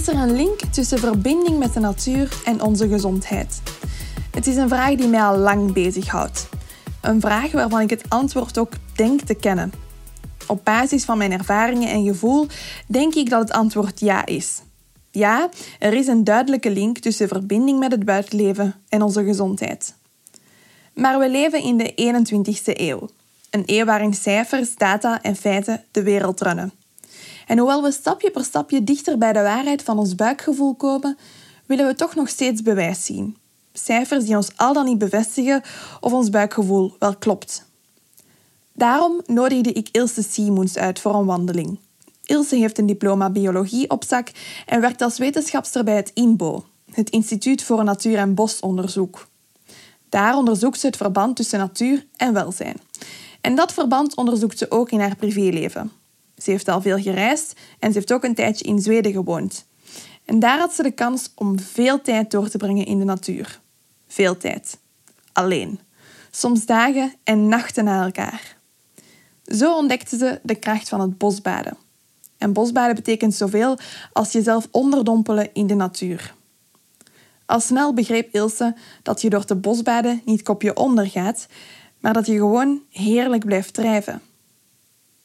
Is er een link tussen verbinding met de natuur en onze gezondheid? Het is een vraag die mij al lang bezighoudt. Een vraag waarvan ik het antwoord ook denk te kennen. Op basis van mijn ervaringen en gevoel denk ik dat het antwoord ja is. Ja, er is een duidelijke link tussen verbinding met het buitenleven en onze gezondheid. Maar we leven in de 21ste eeuw. Een eeuw waarin cijfers, data en feiten de wereld runnen. En hoewel we stapje per stapje dichter bij de waarheid van ons buikgevoel komen, willen we toch nog steeds bewijs zien. Cijfers die ons al dan niet bevestigen of ons buikgevoel wel klopt. Daarom nodigde ik Ilse Simoens uit voor een wandeling. Ilse heeft een diploma biologie op zak en werkt als wetenschapster bij het INBO, het Instituut voor Natuur- en Bosonderzoek. Daar onderzoekt ze het verband tussen natuur en welzijn. En dat verband onderzoekt ze ook in haar privéleven. Ze heeft al veel gereisd en ze heeft ook een tijdje in Zweden gewoond. En daar had ze de kans om veel tijd door te brengen in de natuur. Veel tijd. Alleen. Soms dagen en nachten na elkaar. Zo ontdekte ze de kracht van het bosbaden. En bosbaden betekent zoveel als jezelf onderdompelen in de natuur. Al snel begreep Ilse dat je door te bosbaden niet kopje onder gaat, maar dat je gewoon heerlijk blijft drijven.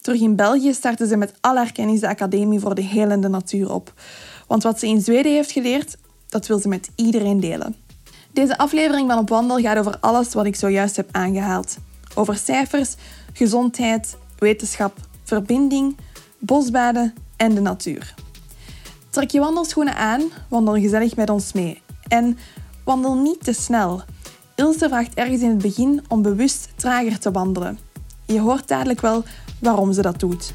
Terug in België startte ze met al haar kennis de Academie voor de Helende Natuur op. Want wat ze in Zweden heeft geleerd, dat wil ze met iedereen delen. Deze aflevering van Op Wandel gaat over alles wat ik zojuist heb aangehaald. Over cijfers, gezondheid, wetenschap, verbinding, bosbaden en de natuur. Trek je wandelschoenen aan, wandel gezellig met ons mee. En wandel niet te snel. Ilse vraagt ergens in het begin om bewust trager te wandelen. Je hoort dadelijk wel waarom ze dat doet.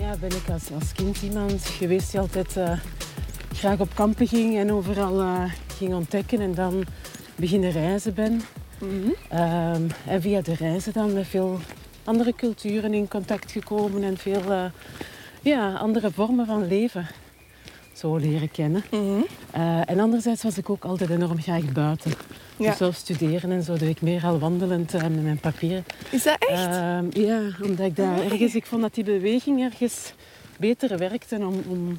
Ja, ben ik als, als kind iemand geweest die altijd uh, graag op kampen ging en overal uh, ging ontdekken en dan beginnen reizen ben. Mm -hmm. um, en via de reizen dan met veel andere culturen in contact gekomen en veel uh, ja, andere vormen van leven zo leren kennen. Mm -hmm. uh, en anderzijds was ik ook altijd enorm graag buiten. Ja. Dus zelf studeren en zo doe ik meer al wandelend uh, met mijn papieren. Is dat echt? Uh, ja, omdat ik daar ergens... Ik vond dat die beweging ergens beter werkte om, om,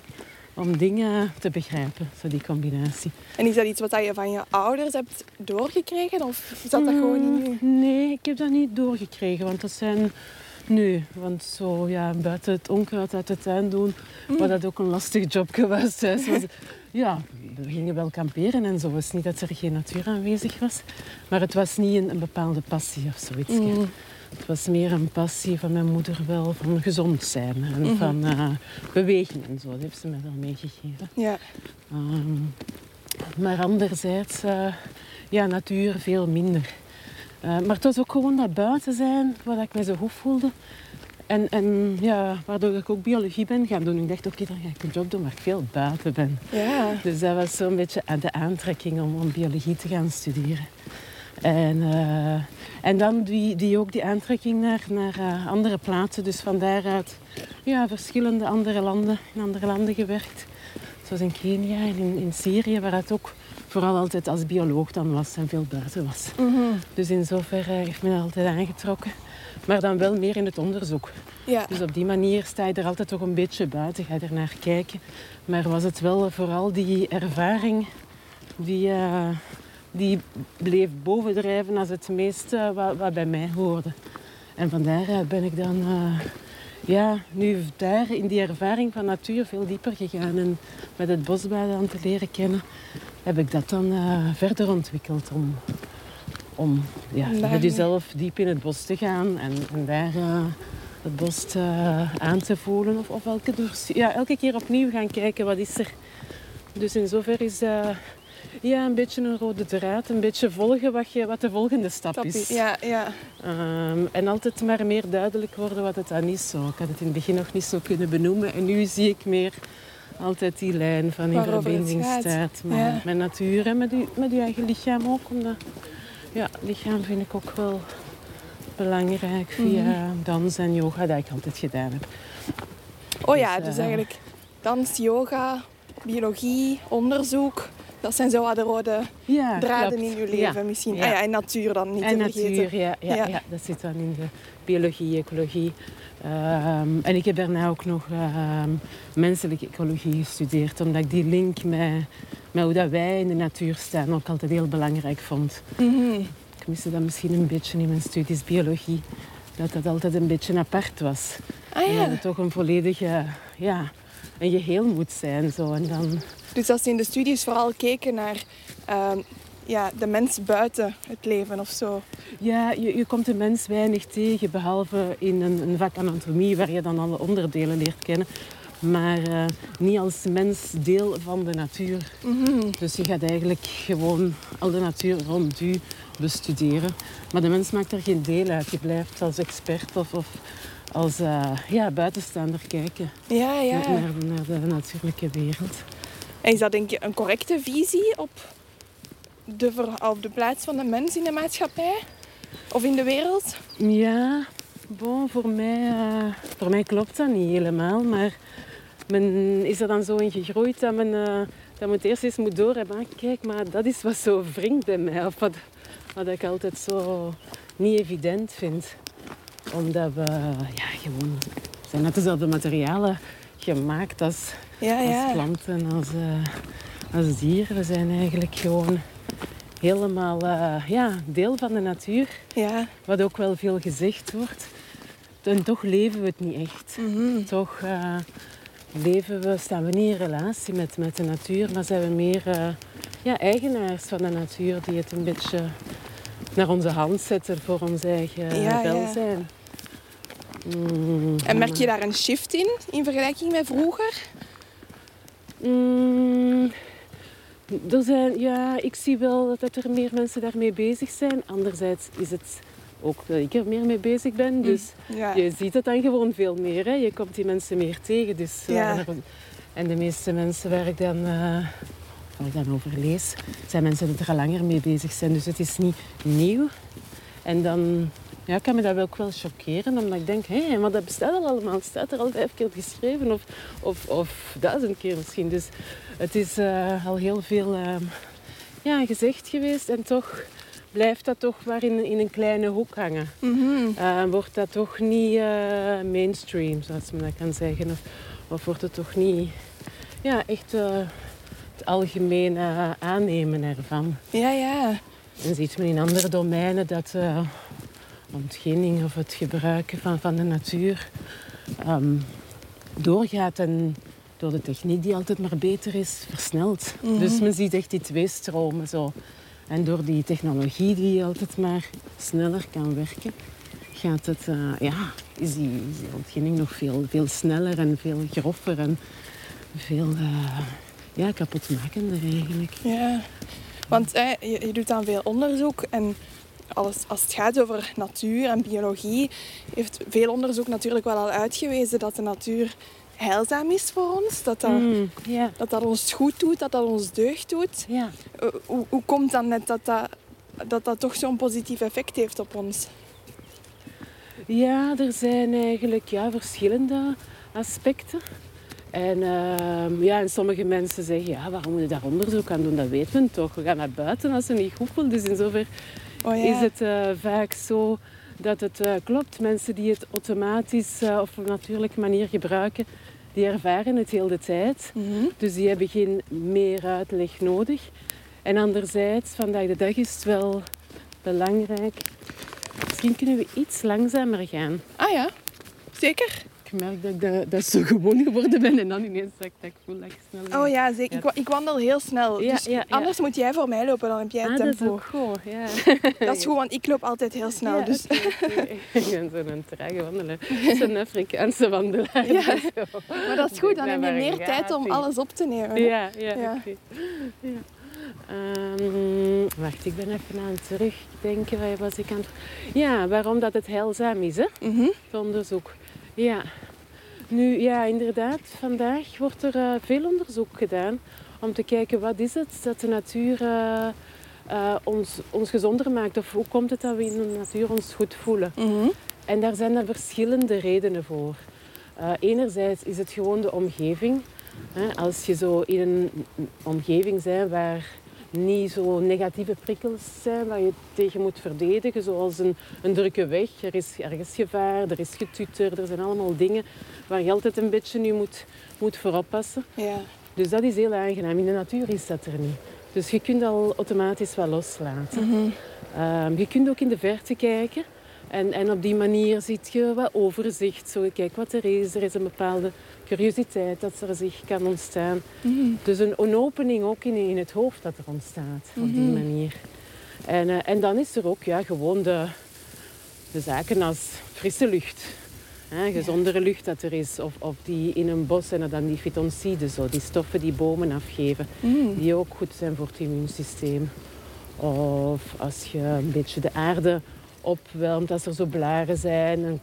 om dingen te begrijpen. Zo die combinatie. En is dat iets wat je van je ouders hebt doorgekregen? Of zat dat mm, gewoon in je? Nee, ik heb dat niet doorgekregen. Want dat zijn... Nee, want zo ja, buiten het onkruid uit de tuin doen, mm. was dat ook een lastig job was, ja, we gingen wel kamperen en zo. Het is niet dat er geen natuur aanwezig was. Maar het was niet een, een bepaalde passie of zoiets. Mm. Het was meer een passie van mijn moeder wel, van gezond zijn en mm -hmm. van uh, bewegen en zo. Dat heeft ze mij wel meegegeven. Ja. Um, maar anderzijds, uh, ja, natuur veel minder. Uh, maar het was ook gewoon dat buiten zijn, waar ik me zo goed voelde. En, en ja, waardoor ik ook biologie ben gaan doen. Ik dacht, oké, okay, dan ga ik een job doen waar ik veel buiten ben. Ja. Dus dat was zo'n beetje de aantrekking om, om biologie te gaan studeren. En, uh, en dan die, die ook die aantrekking naar, naar uh, andere plaatsen. Dus van daaruit ja, verschillende andere landen, in andere landen gewerkt. Zoals in Kenia en in, in Syrië, waar het ook vooral altijd als bioloog dan was en veel buiten was. Mm -hmm. Dus in zoverre heeft me dat altijd aangetrokken. Maar dan wel meer in het onderzoek. Ja. Dus op die manier sta je er altijd toch een beetje buiten, ga je er naar kijken. Maar was het wel vooral die ervaring die, uh, die bleef bovendrijven als het meeste wat, wat bij mij hoorde. En vandaar ben ik dan ja, nu daar in die ervaring van natuur veel dieper gegaan. En met het bosbaden aan te leren kennen, heb ik dat dan uh, verder ontwikkeld om, om ja, met jezelf diep in het bos te gaan en, en daar uh, het bos te, uh, aan te voelen. Of, of elke, ja, elke keer opnieuw gaan kijken wat is er. Dus in zover is, Ja, een beetje een rode draad. Een beetje volgen wat, je, wat de volgende stap is. Ja, ja. Ehm, en altijd maar meer duidelijk worden wat het dan is. Zo. Ik had het in het begin nog niet zo kunnen benoemen. En nu zie ik meer altijd die lijn van in verbinding staat met, Ja. met natuur en met je, met je eigen lichaam ook. Omdat, ja, lichaam vind ik ook wel belangrijk via Mhm. dans en yoga dat ik altijd gedaan heb. Oh ja, Dus, dus eh, eigenlijk dans, yoga, biologie, onderzoek. Dat zijn zo wat de rode Ja, draden klopt. in je leven misschien. Ja. Ah ja, en natuur dan niet En te vergeten. natuur, ja, ja, Ja. dat zit dan in de biologie, ecologie. Ehm, en ik heb daarna ook nog ehm, menselijke ecologie gestudeerd, omdat ik die link met, met hoe dat wij in de natuur staan ook altijd heel belangrijk vond. Mhm. Ik miste dat misschien een beetje in mijn studies biologie, dat dat altijd een beetje apart was. Ah En ja, dat het toch een volledige, ja, een geheel moet zijn. Zo. En dan, dus als ze in de studies vooral keken naar ehm, ja, de mens buiten het leven of zo. Ja, je, je komt de mens weinig tegen, behalve in een, een vak anatomie waar je dan alle onderdelen leert kennen. Maar eh, niet als mens deel van de natuur. Mhm. Dus je gaat eigenlijk gewoon al de natuur rond u bestuderen. Maar de mens maakt er geen deel uit. Je blijft als expert of, of als eh, ja, buitenstaander kijken Ja, ja. naar, naar de natuurlijke wereld. En is dat denk je een correcte visie op de, op de plaats van de mens in de maatschappij? Of in de wereld? Ja, bon, voor, mij, eh, voor mij klopt dat niet helemaal. Maar men is er dan zo in gegroeid dat men, eh, dat men het eerst eens moet doorhebben. Ah, Kijk, maar dat is wat zo wringt bij mij. Of wat, wat ik altijd zo niet evident vind. Omdat we ja, gewoon zijn net dezelfde materialen gemaakt als, Ja, als ja. planten, als, eh, als dieren. We zijn eigenlijk gewoon helemaal eh, ja, deel van de natuur. ja. Wat ook wel veel gezegd wordt. En toch leven we het niet echt. Mhm. Toch eh, leven we, staan we niet in relatie met, met de natuur, maar zijn we meer ja, eigenaars van de natuur die het een beetje naar onze hand zetten voor ons eigen Ja, ja. welzijn. Mm, En merk je daar een shift in, in vergelijking met vroeger? Mm, er zijn, ja, ik zie wel dat er meer mensen daarmee bezig zijn. Anderzijds is het ook dat ik er meer mee bezig ben. Dus Ja. je ziet het dan gewoon veel meer. Hè. Je komt die mensen meer tegen. Dus, eh, Ja. en de meeste mensen waar ik dan, eh, waar ik dan over lees, zijn mensen die er al langer mee bezig zijn. Dus het is niet nieuw. En dan ja, kan me dat wel ook wel chockeren, omdat ik denk, hé, maar dat bestaat al allemaal. Het staat er al vijf keer geschreven of, of, of duizend keer misschien. Dus het is eh, al heel veel eh, ja, gezegd geweest en toch blijft dat toch maar in, in een kleine hoek hangen. Mhm. Eh, wordt dat toch niet eh, mainstream, zoals men dat kan zeggen? Of, of wordt het toch niet ja, echt het algemene aannemen ervan? Ja, ja. En ziet men in andere domeinen dat ontginning of het gebruiken van, van de natuur ehm, doorgaat en door de techniek die altijd maar beter is, versnelt. Mhm. Dus men ziet echt die twee stromen zo. En door die technologie die altijd maar sneller kan werken, gaat het, eh, ja, is, die, is die ontginning nog veel, veel sneller en veel groffer en veel eh, ja, kapotmakender eigenlijk. ja. Want hè, je, je doet dan veel onderzoek en alles, als het gaat over natuur en biologie, heeft veel onderzoek natuurlijk wel al uitgewezen dat de natuur heilzaam is voor ons. Dat dat, Mm, dat, dat ons goed doet, dat dat ons deugd doet. Eh, Hoe, hoe komt dan net dat dat, dat, dat toch zo'n positief effect heeft op ons? Ja, er zijn eigenlijk ja, verschillende aspecten. En, ehm, ja, en sommige mensen zeggen, ja, waarom moet je daar onderzoek aan doen? Dat weet men toch. We gaan naar buiten als ze niet goed. Dus in zover Oh ja. is het eh, vaak zo dat het eh, klopt. Mensen die het automatisch eh, of op een natuurlijke manier gebruiken, die ervaren het heel de tijd. Mhm. Dus die hebben geen meer uitleg nodig. En anderzijds, vandaag de dag is het wel belangrijk. Misschien kunnen we iets langzamer gaan. Ah ja, zeker. Ik merk dat ik dat, dat zo gewoon geworden ben. En dan ineens dat ik, dat ik voel dat ik snel... Oh ja, zeker. Ik, ik wandel heel snel. Ja, dus ja, ja. anders moet jij voor mij lopen, dan heb jij Ah, het dat is tempo. ook goed, ja. Dat is goed, want ik loop altijd heel snel. Dus. Ik ben zo'n trage wandelaar. Zo'n Afrikaanse wandelaar. Ja. Maar dat is goed, dan heb je meer tijd om alles op te nemen. Ja, ja, Ja. oké. Ja. Ehm, wacht, ik ben even aan het terugdenken. Waar was ik aan het... Ja, waarom dat het heilzaam is, hè? Mhm. Het onderzoek. Ja. Nu, ja, inderdaad. Vandaag wordt er eh, veel onderzoek gedaan om te kijken wat is het dat de natuur eh, eh, ons, ons gezonder maakt. Of hoe komt het dat we in de natuur ons goed voelen. Mhm. En daar zijn er verschillende redenen voor. Enerzijds is het gewoon de omgeving. Hè, als je zo in een omgeving bent waar niet zo negatieve prikkels zijn waar je tegen moet verdedigen, zoals een, een drukke weg. Er is ergens gevaar, er is getutter, er zijn allemaal dingen waar je altijd een beetje nu moet, moet voor oppassen. Ja. Dus dat is heel aangenaam. In de natuur is dat er niet. Dus je kunt al automatisch wat loslaten. Mhm. Ehm, je kunt ook in de verte kijken. En, en op die manier ziet je wat overzicht. Zo, kijk wat er is. Er is een bepaalde curiositeit dat er zich kan ontstaan. Mhm. Dus een, een opening ook in, in het hoofd dat er ontstaat. Op die Mhm. manier. En, eh, en dan is er ook ja, gewoon de, de zaken als frisse lucht. Hè, gezondere lucht dat er is. Of, of die in een bos zijn er dan die fytonciden, zo, die stoffen die bomen afgeven Mhm. die ook goed zijn voor het immuunsysteem. Of als je een beetje de aarde opwarmt, als er zo blaren zijn, dan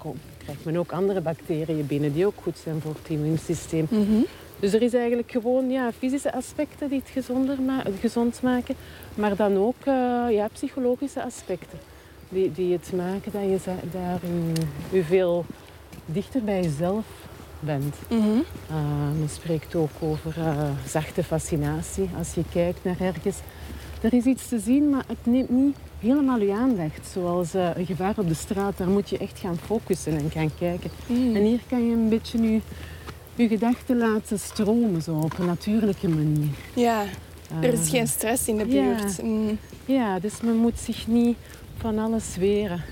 krijgt men ook andere bacteriën binnen die ook goed zijn voor het immuunsysteem. Mhm. Dus er is eigenlijk gewoon ja, fysische aspecten die het gezonder ma- gezond maken, maar dan ook eh, ja, psychologische aspecten die, die het maken dat je daarin je veel dichter bij jezelf bent. Uh, men spreekt ook over eh, zachte fascinatie. Als je kijkt naar ergens, er is iets te zien, maar het neemt niet helemaal je aandacht. Zoals eh, een gevaar op de straat, daar moet je echt gaan focussen en gaan kijken. Mhm. En hier kan je een beetje je, je gedachten laten stromen, zo op een natuurlijke manier. Ja, er is Uh, geen stress in de ja. buurt. Mhm. Ja, dus men moet zich niet van alles weren.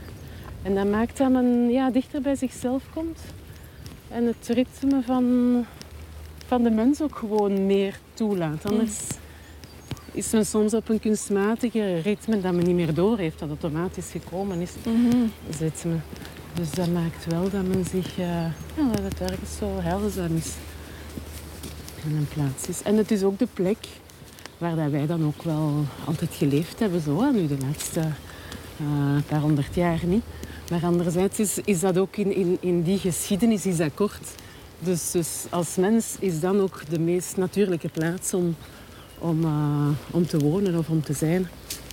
En dat maakt dat men ja, dichter bij zichzelf komt. En het ritme van, van de mens ook gewoon meer toelaat. Anders is men soms op een kunstmatige ritme dat men niet meer door heeft, dat automatisch gekomen is, Mhm. zit men. Dus dat maakt wel dat men zich, eh, ja, dat het ergens zo heilzaam is. En een plaats is. En het is ook de plek waar dat wij dan ook wel altijd geleefd hebben, zo, hè, nu de laatste eh, paar honderd jaar niet. Maar anderzijds is, is dat ook in, in, in die geschiedenis is dat kort. Dus, dus als mens is dan ook de meest natuurlijke plaats om, om, eh, om te wonen of om te zijn.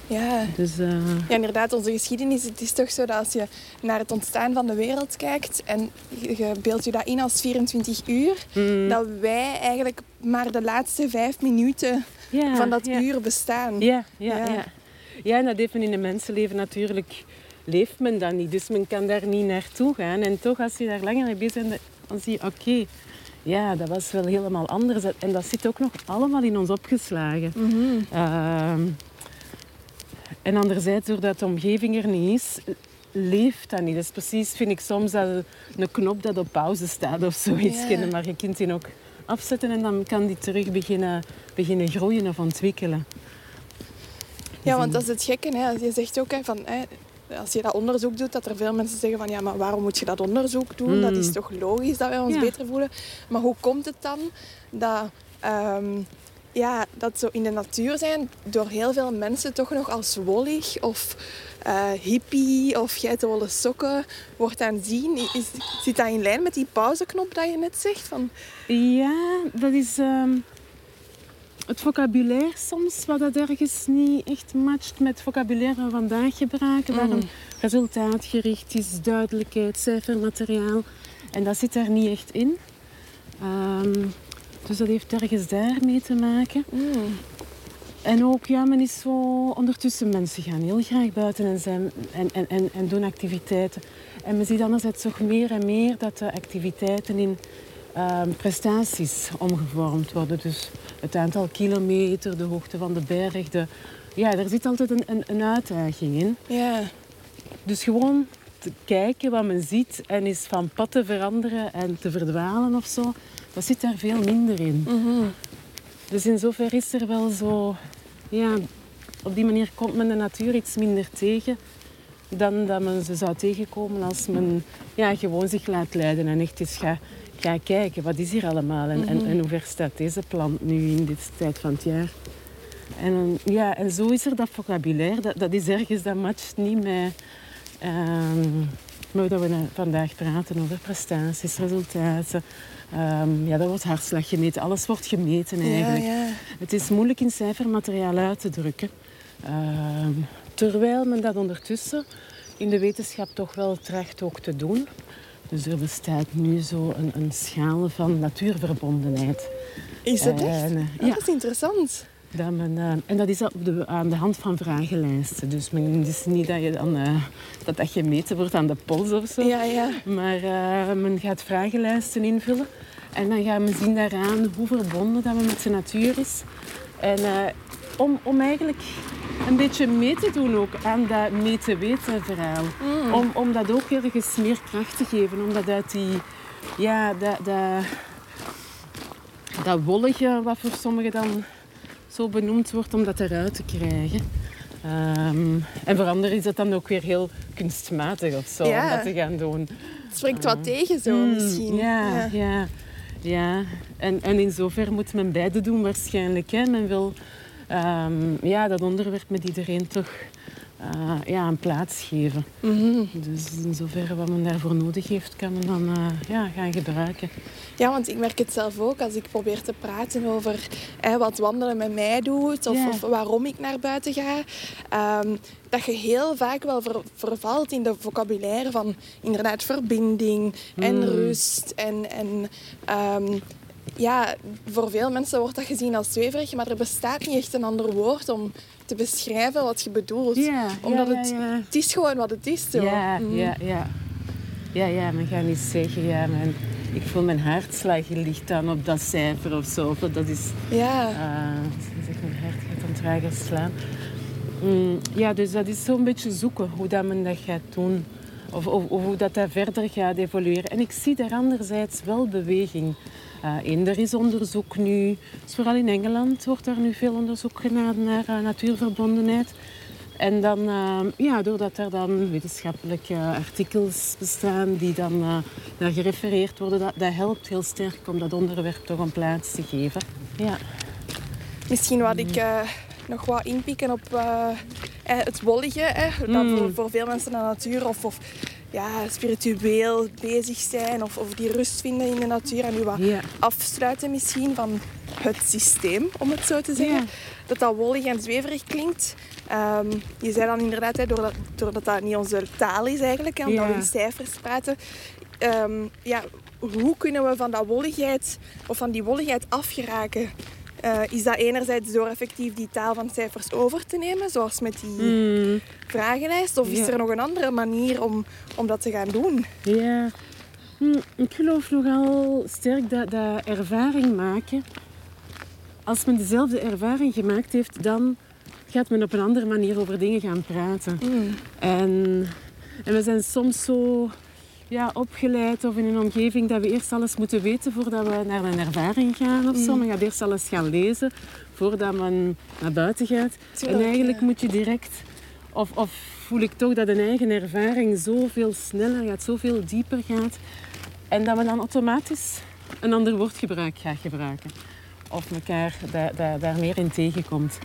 Ja. Dus eh, ja, inderdaad, onze geschiedenis. Het is toch zo dat als je naar het ontstaan van de wereld kijkt en je beeldt je dat in als 24 uur, mm, dat wij eigenlijk maar de laatste vijf minuten van dat uur bestaan. Ja, ja, Ja. ja. ja. en dat even in een mensenleven natuurlijk leeft men dat niet. Dus men kan daar niet naartoe gaan. En toch, als je daar langer mee bezig bent, dan zie je, oké, ja, dat was wel helemaal anders. En dat zit ook nog allemaal in ons opgeslagen. Mhm. Ehm, en anderzijds, doordat de omgeving er niet is, leeft dat niet. Dat is precies, vind ik soms, dat een knop dat op pauze staat of zoiets. Ja. kennen, Maar je kunt die ook afzetten en dan kan die terug beginnen, beginnen groeien of ontwikkelen. Ja, want dat is het gekke. Hè. Je zegt ook hè, van, hè, als je dat onderzoek doet, dat er veel mensen zeggen van ja, maar waarom moet je dat onderzoek doen? Dat is Mm. toch logisch dat wij ons Ja. beter voelen. Maar hoe komt het dan dat, ehm, ja, dat zo in de natuur zijn door heel veel mensen toch nog als wollig of eh, hippie of geitenwolle sokken wordt aanzien? Is, zit dat in lijn met die pauzeknop dat je net zegt? Van, Ja, dat is ehm, het vocabulaire soms, wat dat ergens niet echt matcht met het vocabulaire van vandaag gebruiken. Waar Mhm. een resultaatgericht is, duidelijkheid, cijfermateriaal. En dat zit daar niet echt in. Ehm, dus dat heeft ergens daarmee te maken. mm, En ook, ja, men is zo ondertussen, mensen gaan heel graag buiten en, zijn, en, en, en, en doen activiteiten. En men ziet anderzijds toch meer en meer dat de activiteiten in ehm, prestaties omgevormd worden. Dus het aantal kilometer, de hoogte van de berg. De, ja, er zit altijd een, een, een uitdaging in. ja. Dus gewoon te kijken wat men ziet en is van pad te veranderen en te verdwalen of zo, dat zit daar veel minder in. Dus in zoverre is er wel zo, ja, op die manier komt men de natuur iets minder tegen dan dat men ze zou tegenkomen als men ja, gewoon zich laat leiden en echt eens gaat ga kijken, wat is hier allemaal en, en, en hoe ver staat deze plant nu in dit tijd van het jaar. En, ja, en zo is er dat vocabulaire, dat, dat is ergens, dat matcht niet met, um, met dat we vandaag praten over prestaties, resultaten. Um, ja, dat wordt hartslag gemeten, alles wordt gemeten eigenlijk. Ja, ja. Het is moeilijk in cijfermateriaal uit te drukken. Um, terwijl men dat ondertussen in de wetenschap toch wel tracht ook te doen. Dus er bestaat nu zo een, een schaal van natuurverbondenheid. Is dat echt? En, uh, ja. Dat is interessant. Dat men, uh, en dat is de, aan de hand van vragenlijsten. Dus men, het is niet dat je, dan, uh, dat, dat gemeten wordt aan de pols of zo. Ja, ja. Maar men gaat vragenlijsten invullen. En dan gaan we zien daaraan hoe verbonden dat men met de natuur is. En om, om eigenlijk een beetje mee te doen ook aan dat mee te weten verhaal. Mm. Om, om dat ook ergens meer kracht te geven. Omdat uit die, ja, dat, dat, dat wollige, wat voor sommigen dan zo benoemd wordt, om dat eruit te krijgen. Um, en voor anderen is dat dan ook weer heel kunstmatig of zo, om dat te gaan doen. Het spreekt wat tegen zo mm, misschien. Ja, ja. ja. ja. En, en in zover moet men beide doen waarschijnlijk. Hè. Men wil um, ja, dat onderwerp met iedereen toch uh, ja, een plaats geven. Mm -hmm. Dus in zoverre wat men daarvoor nodig heeft, kan men dan uh, ja, gaan gebruiken. Ja, want ik merk het zelf ook als ik probeer te praten over eh, wat wandelen met mij doet of, yeah. of, waarom ik naar buiten ga. Um, dat je heel vaak wel ver, vervalt in de vocabulaire van inderdaad verbinding en mm. rust en, en um, ja, voor veel mensen wordt dat gezien als zweverig, maar er bestaat niet echt een ander woord om te beschrijven wat je bedoelt. Omdat het, het is gewoon wat het is. Zo. Ja, Mhm. ja, ja. Ja, ja, men gaat niet zeggen, ja, ik voel mijn hartslag ligt dan op dat cijfer of zo. Of dat is, Ja. uh, zeg, mijn hart gaat dan trager slaan. Mm, ja, dus dat is zo'n beetje zoeken hoe dat men dat gaat doen. Of, of, of hoe dat, dat verder gaat evolueren. En ik zie daar anderzijds wel beweging uh, in. Er is onderzoek nu, dus vooral in Engeland wordt er nu veel onderzoek gedaan naar uh, natuurverbondenheid. En dan, uh, ja, doordat er dan wetenschappelijke artikels bestaan die dan naar gerefereerd worden, dat, dat helpt heel sterk om dat onderwerp toch een plaats te geven. Ja. Misschien wat ik uh, nog wat inpikken op uh, het wollige. Hè, dat Mm. voor, voor veel mensen de natuur of, of ja, spiritueel bezig zijn of, of die rust vinden in de natuur en nu wat afsluiten misschien van het systeem, om het zo te zeggen. Dat dat wollig en zweverig klinkt. Ehm, je zei dan inderdaad, hè, doordat, doordat dat niet onze taal is eigenlijk, Ja. we in cijfers praten. ehm, ja, hoe kunnen we van, dat wolligheid, of van die wolligheid afgeraken? Eh, is dat enerzijds door effectief die taal van cijfers over te nemen, zoals met die Mm, vragenlijst? Of is Ja. er nog een andere manier om, om dat te gaan doen? ja. Hm, ik geloof nogal sterk dat, dat ervaring maken, als men dezelfde ervaring gemaakt heeft, dan gaat men op een andere manier over dingen gaan praten. En, en we zijn soms zo ja, opgeleid of in een omgeving dat we eerst alles moeten weten voordat we naar een ervaring gaan of zo. Men gaat eerst alles gaan lezen voordat men naar buiten gaat. Tuurlijk, en eigenlijk ja. moet je direct, of, of voel ik toch dat een eigen ervaring zoveel sneller gaat, zoveel dieper gaat. En dat men dan automatisch een ander woordgebruik gaat gebruiken. Of elkaar da- da- daar meer in tegenkomt.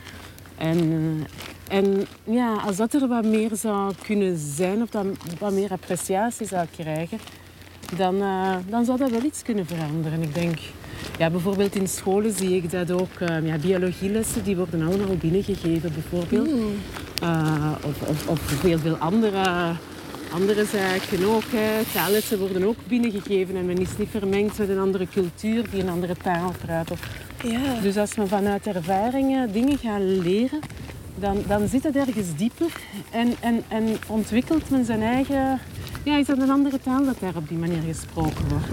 En, en ja, als dat er wat meer zou kunnen zijn, of dat wat meer appreciatie zou krijgen, dan, eh, dan zou dat wel iets kunnen veranderen. Ik denk, ja, bijvoorbeeld in scholen zie ik dat ook. eh, ja, biologielessen die worden allemaal binnengegeven, bijvoorbeeld. Eh, of, of, of heel veel andere, andere zaken ook. Hè. Taallessen worden ook binnengegeven en men is niet vermengd met een andere cultuur die een andere taal praat. Of Ja. dus als we vanuit ervaringen dingen gaan leren, dan, dan zit het ergens dieper en, en, en ontwikkelt men zijn eigen... Ja, is dat een andere taal dat daar op die manier gesproken wordt.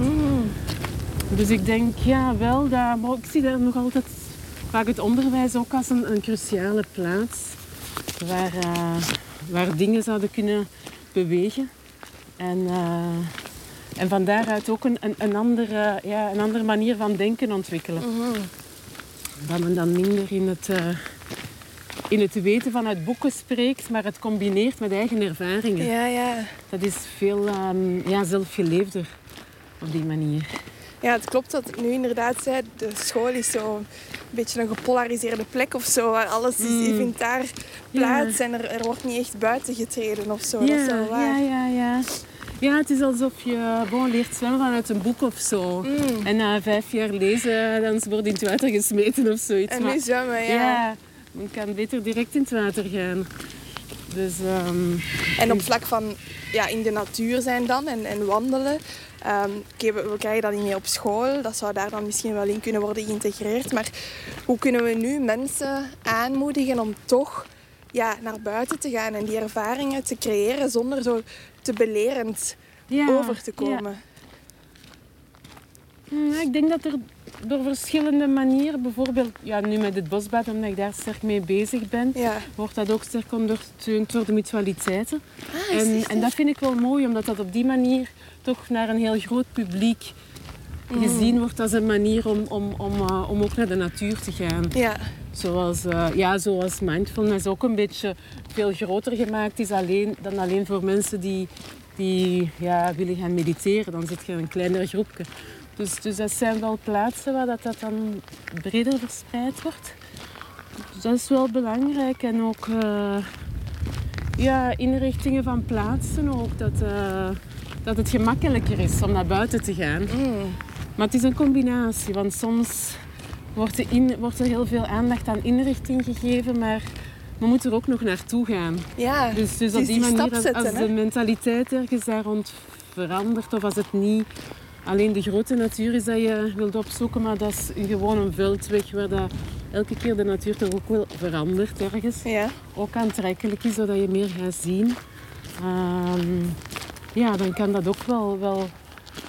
Dus ik denk ja, wel dat... Maar ik zie daar nog altijd vaak het onderwijs ook als een, een cruciale plaats waar, eh, waar dingen zouden kunnen bewegen. En, uh, en van daaruit ook een, een, een, andere, ja, een andere manier van denken ontwikkelen. Mhm. Dat men dan minder in het, uh, in het weten vanuit boeken spreekt, maar het combineert met eigen ervaringen. Ja, ja. Dat is veel um, ja, zelfgeleefder op die manier. Ja, het klopt dat ik nu inderdaad zei, de school is zo een beetje een gepolariseerde plek of zo, waar alles is, Mm. vindt daar plaats en er, er wordt niet echt buiten getreden of zo. dat Ja, is wel waar. ja, ja, ja. Ja, het is alsof je gewoon leert zwemmen vanuit een boek of zo. Mm. En na vijf jaar lezen, dan wordt in het water gesmeten of zoiets. En nu zwemmen, ja. ja, men kan beter direct in het water gaan. Dus ehm, En op vlak van ja, in de natuur zijn dan en, en wandelen. Oké, we, we krijgen dat niet mee op school. Dat zou daar dan misschien wel in kunnen worden geïntegreerd. Maar hoe kunnen we nu mensen aanmoedigen om toch ja, naar buiten te gaan en die ervaringen te creëren zonder zo te belerend ja, over te ja. komen? Hm, ik denk dat er door verschillende manieren, bijvoorbeeld ja, nu met het bosbad, omdat ik daar sterk mee bezig ben, Ja. wordt dat ook sterk ondersteund door de mutualiteiten. Ah, En, en dat vind ik wel mooi, omdat dat op die manier toch naar een heel groot publiek gezien wordt als een manier om, om, om, eh, om ook naar de natuur te gaan. Ja, Zoals, eh, ja, zoals mindfulness ook een beetje veel groter gemaakt is alleen, dan alleen voor mensen die, die ja, willen gaan mediteren. Dan zit je in een kleiner groepje. Dus, dus dat zijn wel plaatsen waar dat, dat dan breder verspreid wordt. Dus dat is wel belangrijk. En ook eh, ja, inrichtingen van plaatsen ook. Dat, dat het gemakkelijker is om naar buiten te gaan. Mm. Maar het is een combinatie, want soms wordt er, in, wordt er heel veel aandacht aan inrichting gegeven, maar we moeten er ook nog naartoe gaan. ja. Dus, dus op die die manier, als, zetten, als hè? de mentaliteit ergens daar rond verandert, of als het niet alleen de grote natuur is dat je wilt opzoeken, maar dat is gewoon een veldweg waar dat elke keer de natuur toch ook wel verandert ergens. ja. Ook aantrekkelijk is, zodat je meer gaat zien. Ehm, ja, dan kan dat ook wel, wel,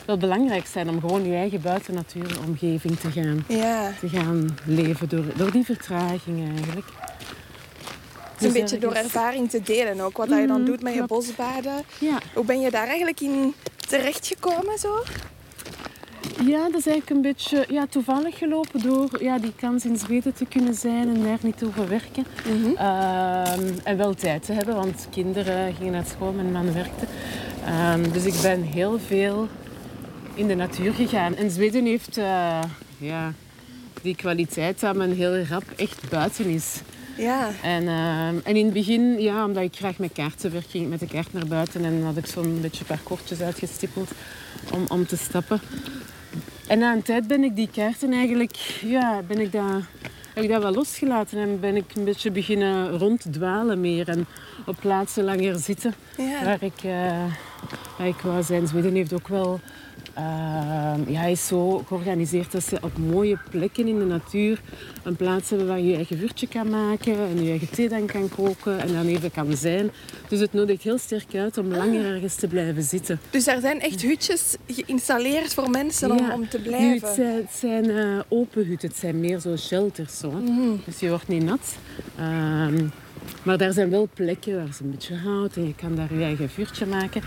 wel belangrijk zijn om gewoon je eigen buitennatuuromgeving te gaan, ja. te gaan leven door, door die vertraging eigenlijk. Het is een Dus beetje door ervaring te delen ook. Wat dat je dan Mhm, doet met je bosbaden. Ja. Hoe ben je daar eigenlijk in terechtgekomen zo? ja, dat is eigenlijk een beetje ja, toevallig gelopen door ja, die kans in Zweden te kunnen zijn en daar niet te hoeven werken. Ehm, en wel tijd te hebben, want kinderen gingen naar school, mijn man werkte. Ehm, dus ik ben heel veel in de natuur gegaan. En Zweden heeft eh, ja, die kwaliteit dat men heel rap echt buiten is. Ja. En, ehm, en in het begin, ja, omdat ik graag met kaarten werk, ging ik met de kaart naar buiten en had ik zo'n beetje parcoursjes uitgestippeld om, om te stappen. En na een tijd ben ik die kaarten eigenlijk, ja, ben ik dat, heb ik dat wel losgelaten en ben ik een beetje beginnen ronddwalen meer en op plaatsen langer zitten Ja. waar ik, eh, waar ik wou zijn. Zweden heeft ook wel, ja, hij is zo georganiseerd dat ze op mooie plekken in de natuur een plaats hebben waar je je eigen vuurtje kan maken en je eigen thee dan kan koken en dan even kan zijn. Dus het nodigt heel sterk uit om langer ergens te blijven zitten. Dus er zijn echt hutjes geïnstalleerd voor mensen om, Ja. om te Nu, blijven. het zijn, het zijn eh, open hutten, het zijn meer zo shelters. Zo. Mhm. Dus je wordt niet nat. Ehm, maar daar zijn wel plekken waar ze een beetje hout en je kan daar je eigen vuurtje maken.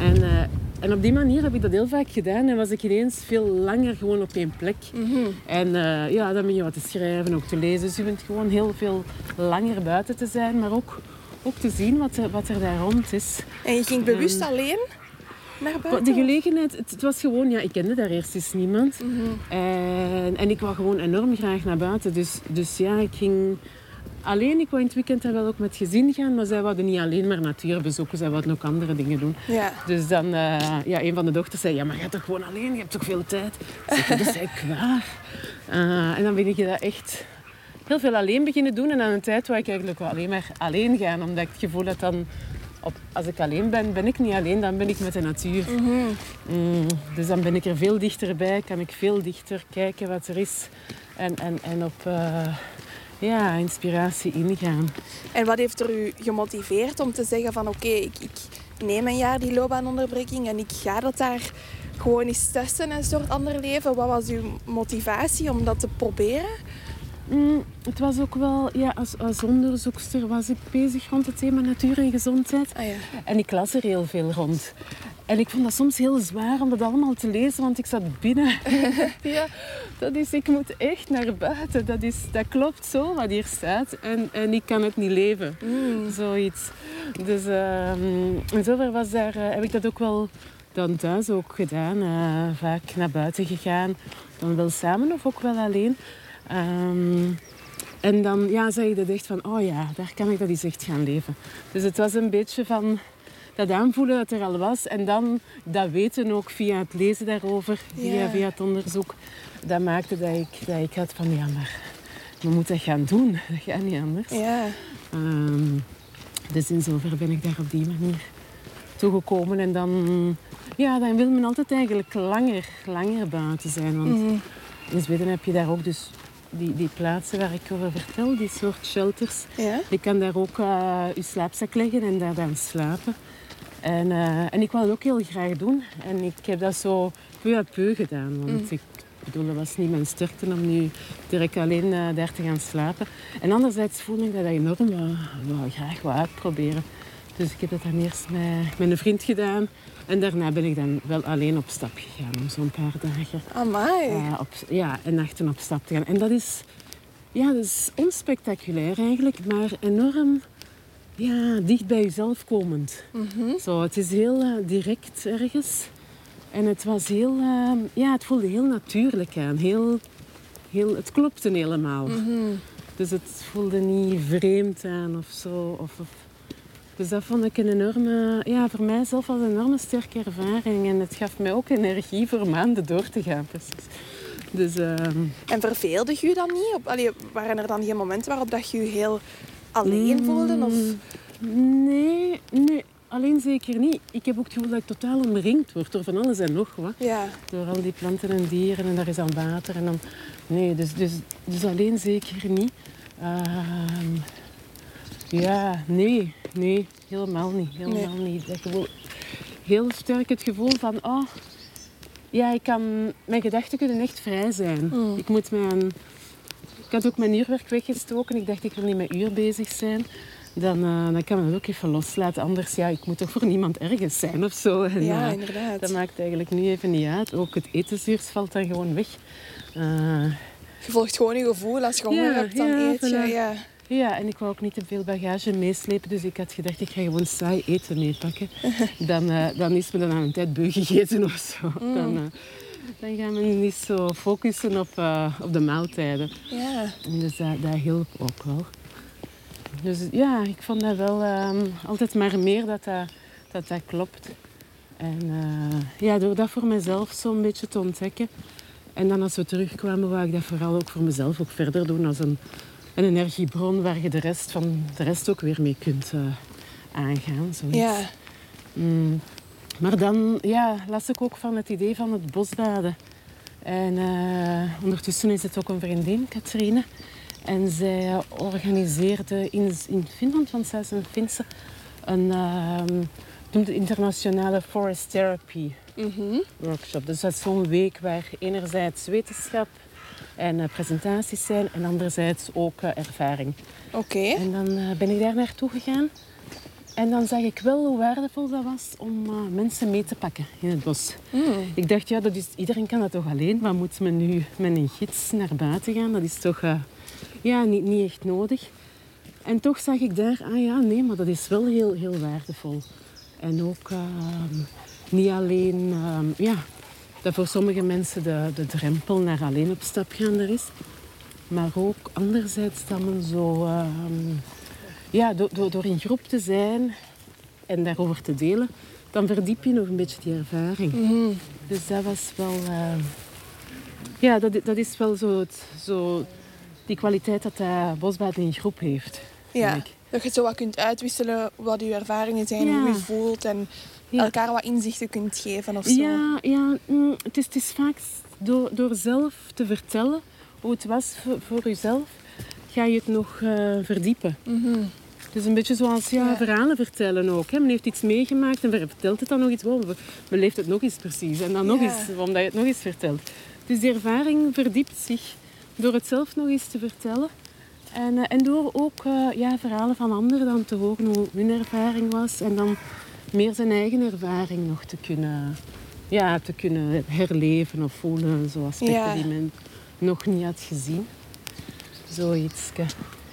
En, eh, en op die manier heb ik dat heel vaak gedaan en was ik ineens veel langer gewoon op één plek. Mhm. En eh, ja, dan ben je wat te schrijven, ook te lezen. Dus je bent gewoon heel veel langer buiten te zijn, maar ook, ook te zien wat er, wat er daar rond is. En je ging bewust alleen naar buiten? De gelegenheid, het, het was gewoon, ja, ik kende daar eerst eens niemand. Mhm. En, en ik wou gewoon enorm graag naar buiten. Dus, dus ja, ik ging alleen. Ik wou in het weekend wel ook met gezin gaan. Maar zij wilden niet alleen maar natuur bezoeken. Zij wilden ook andere dingen doen. Ja. Dus dan, eh, ja, een van de dochters zei, ja, maar ga toch gewoon alleen? Je hebt toch veel tijd? Dus ik, dat zei ik, waar? Eh, en dan ben ik dat echt heel veel alleen beginnen doen. En aan een tijd wou ik eigenlijk wel alleen maar alleen gaan. Omdat ik het gevoel had dan... Op, als ik alleen ben, ben ik niet alleen, dan ben ik met de natuur. Mhm. Mm, dus dan ben ik er veel dichterbij, kan ik veel dichter kijken wat er is en, en, en op eh, ja, inspiratie ingaan. En wat heeft er u gemotiveerd om te zeggen van oké, ik, ik neem een jaar die loopbaanonderbreking en ik ga dat daar gewoon eens testen, een soort ander leven. Wat was uw motivatie om dat te proberen? Mm, het was ook wel, ja, als, als onderzoekster was ik bezig rond het thema natuur en gezondheid. Ah ja. En ik las er heel veel rond. En ik vond dat soms heel zwaar om dat allemaal te lezen, want ik zat binnen. ja, dat is, ik moet echt naar buiten. Dat, is, dat klopt zo wat hier staat. En, en ik kan het niet leven. Mm. Zoiets. Dus ehm in zover was daar, eh, heb ik dat ook wel dan thuis ook gedaan. eh, vaak naar buiten gegaan. Dan wel samen of ook wel alleen. Ehm, en dan ja, zei je dat echt van, oh ja, daar kan ik dat eens echt gaan leven. Dus het was een beetje van dat aanvoelen dat er al was. En dan dat weten ook via het lezen daarover, via, via het onderzoek. Dat maakte dat ik, dat ik had van, ja, maar we moeten dat gaan doen. Dat gaat niet anders. Ja. Ehm, dus in zover ben ik daar op die manier toegekomen. En dan, ja, dan wil men altijd eigenlijk langer, langer buiten zijn. Want Mhm. in Zweden heb je daar ook dus die, die plaatsen waar ik over vertel, die soort shelters. Ja. Je kan daar ook eh, je slaapzak leggen en daar dan slapen. En, eh, en ik wou dat ook heel graag doen. En ik heb dat zo peu à peu gedaan. Want Mm. ik bedoel, dat was niet mijn sterkte om nu direct alleen eh, daar te gaan slapen. En anderzijds voelde ik dat enorm wou, wou graag wou uitproberen. Dus ik heb dat dan eerst met, met een vriend gedaan. En daarna ben ik dan wel alleen op stap gegaan om zo'n paar dagen Amai. eh, op, ja, en nachten op stap te gaan. En dat is, ja, dat is onspectaculair eigenlijk, maar enorm ja, dicht bij jezelf komend. Mhm. Zo, het is heel eh, direct ergens. En het was heel, eh, ja, het voelde heel natuurlijk aan. Heel, heel, het klopte helemaal. Mhm. Dus het voelde niet vreemd aan of zo. Of, of- Dus dat vond ik een enorme, ja, voor mijzelf was een enorme sterke ervaring. En het gaf mij ook energie voor maanden door te gaan, precies. Dus ehm, En verveelde je je dan niet? Op, allee, waren er dan geen momenten waarop dat je je heel alleen voelde? Of... Mm, nee, nee, alleen zeker niet. Ik heb ook het gevoel dat ik totaal omringd word door van alles en nog wat. Ja. Door al die planten en dieren en daar is dan water. En dan, nee, dus, dus, dus alleen zeker niet. Ehm, ja, nee, nee, helemaal niet. Helemaal niet. Dat gevoel, heel sterk het gevoel van, oh, ja, ik kan, mijn gedachten kunnen echt vrij zijn. Mm. Ik moet mijn, ik had ook mijn uurwerk weggestoken. Ik dacht, ik wil niet met uur bezig zijn. Dan, eh, dan kan men het ook even loslaten. Anders, ja, ik moet toch voor niemand ergens zijn of zo. En, ja, eh, inderdaad. dat maakt eigenlijk nu even niet uit. Ook het etenzuurs valt dan gewoon weg. Eh, Je volgt gewoon je gevoel. Als je honger Ja, hebt, dan ja, eet je. voilà. Ja. ja, en ik wou ook niet te veel bagage meeslepen. Dus ik had gedacht, ik ga gewoon saai eten meepakken. Dan, dan is me dan aan een tijd beu gegeten of zo. Mm. Dan, dan gaan we niet zo focussen op, eh, op de maaltijden. ja. En Dus dat, dat hielp ook wel. Dus ja, ik vond dat wel ehm, altijd maar meer dat dat, dat, dat klopt. En eh, ja, door dat voor mezelf zo'n beetje te ontdekken. En dan als we terugkwamen, wou ik dat vooral ook voor mezelf ook verder doen als een, een energiebron waar je de rest, van, de rest ook weer mee kunt eh, aangaan. Zoiets. Ja. Mm. Maar dan ja, las ik ook van het idee van het bosbaden. En eh, ondertussen is het ook een vriendin, Katrine. En zij organiseerde in, in Finland, want zij is een Finse, een ehm, internationale forest therapy Mhm. workshop. Dus dat is zo'n week waar enerzijds wetenschap en eh, presentaties zijn en anderzijds ook eh, ervaring. Oké. En dan ben ik daar naartoe gegaan. En dan zag ik wel hoe waardevol dat was om eh, mensen mee te pakken in het bos. Mm. Ik dacht, ja, dat is, iedereen kan dat toch alleen. Wat moet men nu met een gids naar buiten gaan? Dat is toch eh, ja, niet, niet echt nodig. En toch zag ik daar, ah ja, nee, maar dat is wel heel, heel waardevol. En ook ehm, niet alleen, ehm, ja, dat voor sommige mensen de, de drempel naar alleen op stap gaan er is. Maar ook anderzijds dat men zo, ehm, ja, door, door, door in groep te zijn en daarover te delen, dan verdiep je nog een beetje die ervaring. Mhm. Dus dat was wel, ehm, ja, dat, dat is wel zo, het, zo die kwaliteit dat dat bosbaden in groep heeft. Ja. Dat je zo wat kunt uitwisselen wat je ervaringen zijn, Ja. hoe je voelt en Ja. elkaar wat inzichten kunt geven of zo. Ja, ja mm, het, is, het is vaak door, door zelf te vertellen hoe het was voor, voor jezelf, ga je het nog eh, verdiepen. Mhm. Het is een beetje zoals ja, Ja. verhalen vertellen ook. Hè. Men heeft iets meegemaakt en vertelt het dan nog iets. Wow, men leeft het nog eens precies. En dan nog Ja. eens, omdat je het nog eens vertelt. Dus die ervaring verdiept zich door het zelf nog eens te vertellen. En, eh, en door ook eh, ja, verhalen van anderen dan te horen hoe hun ervaring was. En dan meer zijn eigen ervaring nog te kunnen, ja, te kunnen herleven of voelen. Zo aspecten die men nog niet had gezien. Zoiets.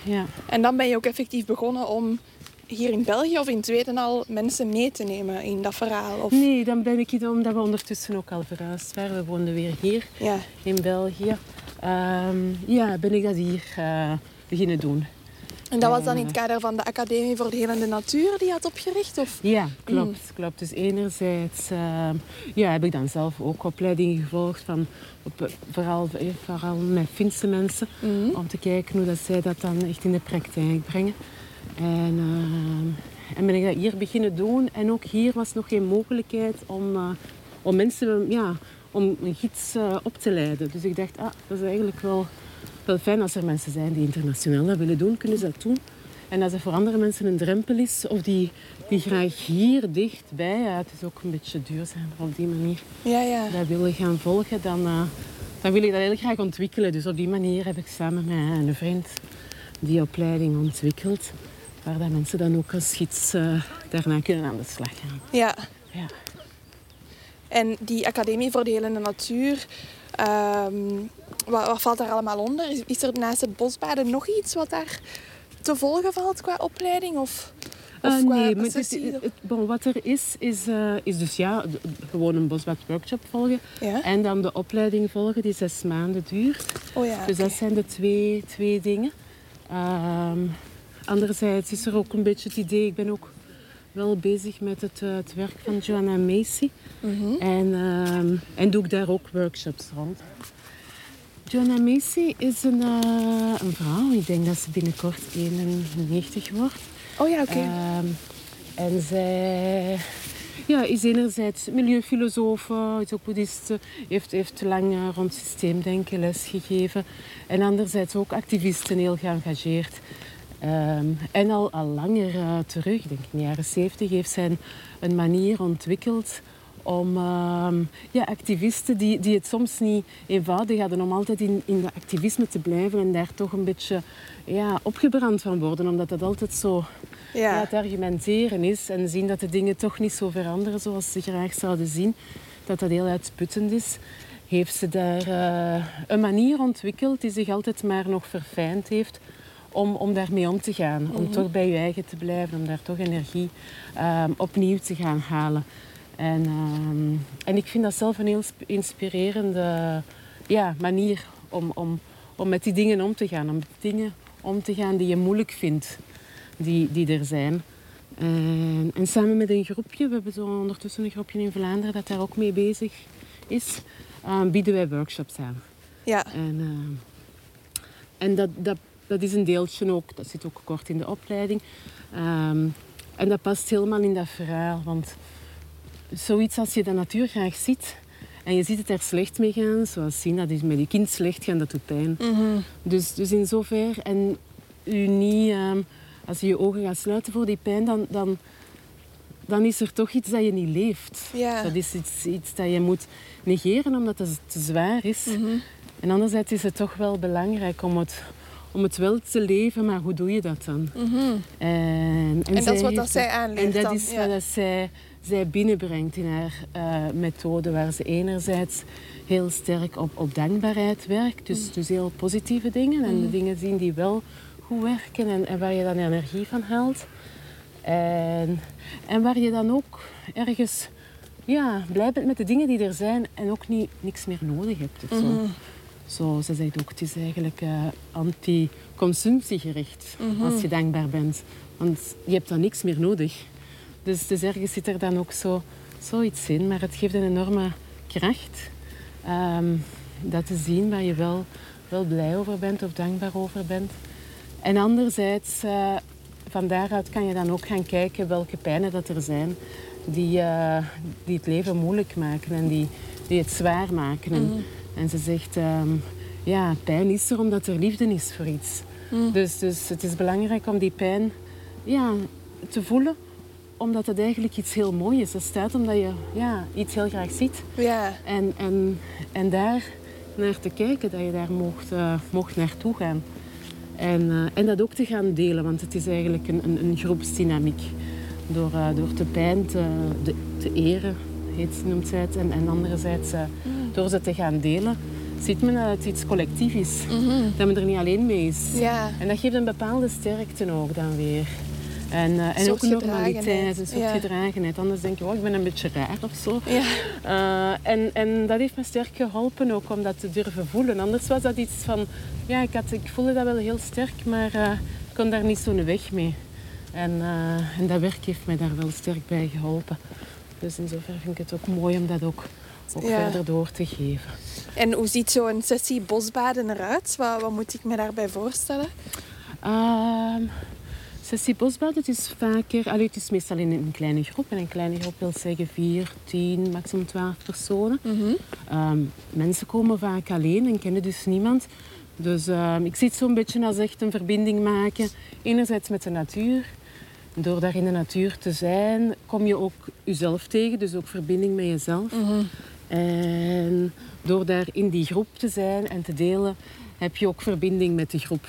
Ja. En dan ben je ook effectief begonnen om hier in België of in Zweden al mensen mee te nemen in dat verhaal. Of... Nee, dan ben ik hier omdat we ondertussen ook al verhuisd waren. We woonden weer hier Ja. in België. Ehm, ja, ben ik dat hier eh, beginnen doen. En dat was dan in het kader van de Academie voor de Helende Natuur die je had opgericht? Of? Ja, klopt. klopt. Dus enerzijds ehm, ja, heb ik dan zelf ook opleidingen gevolgd van op, eh, vooral, eh, vooral met Finse mensen. Mhm. Om te kijken hoe dat zij dat dan echt in de praktijk brengen. En, ehm, en ben ik dat hier beginnen doen. En ook hier was nog geen mogelijkheid om, eh, om mensen, ja, om een gids eh, op te leiden. Dus ik dacht, ah, dat is eigenlijk wel, wel fijn als er mensen zijn die internationaal dat willen doen, kunnen ze dat doen. En als er voor andere mensen een drempel is, of die, die graag hier dichtbij, ja, het is ook een beetje duurzaam op die manier, Ja, ja. dat willen gaan volgen, dan, eh, dan wil ik dat heel graag ontwikkelen. Dus op die manier heb ik samen met een vriend die opleiding ontwikkeld. Waar dat mensen dan ook als gids eh, daarna kunnen aan de slag gaan. ja. Ja. En die Academie voor de Helende Natuur, ehm, wat, wat valt daar allemaal onder? Is, is er naast het bosbaden nog iets wat daar te volgen valt qua opleiding? Of, of Eh, qua nee, maar het, sessies? het- bon, wat er is, is, eh, is dus ja, gewoon een bosbad-workshop volgen. Ja? En dan de opleiding volgen die zes maanden duurt. Oh ja, Dus dat zijn de twee, twee dingen. Ehm, anderzijds is er ook een beetje het idee, ik ben ook wel bezig met het, eh, het werk van Joanna Macy. Mhm. En, ehm, en doe ik daar ook workshops rond. Joanna Macy is een, eh, een vrouw, ik denk dat ze binnenkort 91 wordt. Oh ja, oké. Ehm, en zij ja, is enerzijds milieufilosoof, eh, is ook boeddhist, heeft, heeft lang eh, rond systeemdenken lesgegeven. En anderzijds ook activist en heel geëngageerd. Ehm, en al, al langer eh, terug, ik denk in de jaren 70, heeft zij een, een manier ontwikkeld om ehm, ja, activisten die, die het soms niet eenvoudig hadden om altijd in, in dat activisme te blijven en daar toch een beetje ja, opgebrand van worden, omdat dat altijd zo ja. ja. het argumenteren is en zien dat de dingen toch niet zo veranderen zoals ze graag zouden zien, dat dat heel uitputtend is, heeft ze daar eh, een manier ontwikkeld die zich altijd maar nog verfijnd heeft om, om daarmee om te gaan. Om toch bij je eigen te blijven, om daar toch energie ehm, opnieuw te gaan halen. En, ehm, en ik vind dat zelf een heel sp- inspirerende ja, manier om, om, om met die dingen om te gaan. Om met dingen om te gaan die je moeilijk vindt, die, die er zijn. En, en samen met een groepje, we hebben zo ondertussen een groepje in Vlaanderen dat daar ook mee bezig is, eh, bieden wij workshops aan. ja. En, en dat, dat, dat is een deeltje ook, dat zit ook kort in de opleiding. Ehm, en dat past helemaal in dat verhaal. Want zoiets als je de natuur graag ziet en je ziet het er slecht mee gaan, zoals zien dat is met je kind slecht gaan, dat doet pijn. Mhm. Dus, dus in zover, en u niet, ehm, als je je ogen gaat sluiten voor die pijn, dan, dan, dan is er toch iets dat je niet leeft. Dat is iets, iets dat je moet negeren omdat het te zwaar is. Mhm. En anderzijds is het toch wel belangrijk om het, om het wel te leven, maar hoe doe je dat dan? Mhm. En, En dat zij is wat dat zij het- aanleert En dat dan, is ja. wat dat zij, zij binnenbrengt in haar eh, methode, waar ze enerzijds heel sterk op, op dankbaarheid werkt, dus, Mm. dus heel positieve dingen en de dingen zien die wel goed werken en, en waar je dan energie van haalt. En, en waar je dan ook ergens ja, blij bent met de dingen die er zijn en ook niet, niks meer nodig hebt. Of zo. Mhm. Zo, ze zegt ook, het is eigenlijk eh, anti-consumptiegericht Mhm. als je dankbaar bent. Want je hebt dan niks meer nodig. Dus, dus ergens zit er dan ook zo, zoiets in. Maar het geeft een enorme kracht. ehm, dat te zien waar je wel, wel blij over bent of dankbaar over bent. En anderzijds, eh, van daaruit kan je dan ook gaan kijken welke pijnen dat er zijn. Die, eh, die het leven moeilijk maken en die, die het zwaar maken. En. En ze zegt, ehm, ja, pijn is er omdat er liefde is voor iets. Mhm. Dus, dus het is belangrijk om die pijn ja, te voelen, omdat het eigenlijk iets heel moois is. Dat staat omdat je ja, iets heel graag ziet. Ja. En, en, en daar naar te kijken, dat je daar mocht, eh, mocht naartoe gaan. En, eh, en dat ook te gaan delen, want het is eigenlijk een, een, een groepsdynamiek. door, uh, door de pijn te, de, te eren, heet, noemt zij het. En, en anderzijds, uh, door ze te gaan delen, ziet men dat het iets collectief is. Dat men er niet alleen mee is. Ja. En dat geeft een bepaalde sterkte ook dan weer. En, uh, en ook normaliteit, een soort ja. gedragenheid. Anders denk je, oh, ik ben een beetje raar of zo. Ja. Uh, en, en dat heeft me sterk geholpen ook om dat te durven voelen. Anders was dat iets van, ja, ik, had, ik voelde dat wel heel sterk, maar uh, ik kon daar niet zo'n weg mee. En, en dat werk heeft mij daar wel sterk bij geholpen. Dus in zoverre vind ik het ook mooi om dat ook, ook Ja. verder door te geven. En hoe ziet zo'n sessie bosbaden eruit? Wat, wat moet ik me daarbij voorstellen? Ehm, sessie bosbad, het is vaker, allee, het is meestal in een kleine groep. En een kleine groep wil zeggen 4, 10, maximum 12 personen. Ehm, mensen komen vaak alleen en kennen dus niemand. Dus ehm, ik zie het zo'n beetje als echt een verbinding maken. Enerzijds met de natuur. Door daar in de natuur te zijn, kom je ook jezelf tegen. Dus ook verbinding met jezelf. En door daar in die groep te zijn en te delen, heb je ook verbinding met de groep.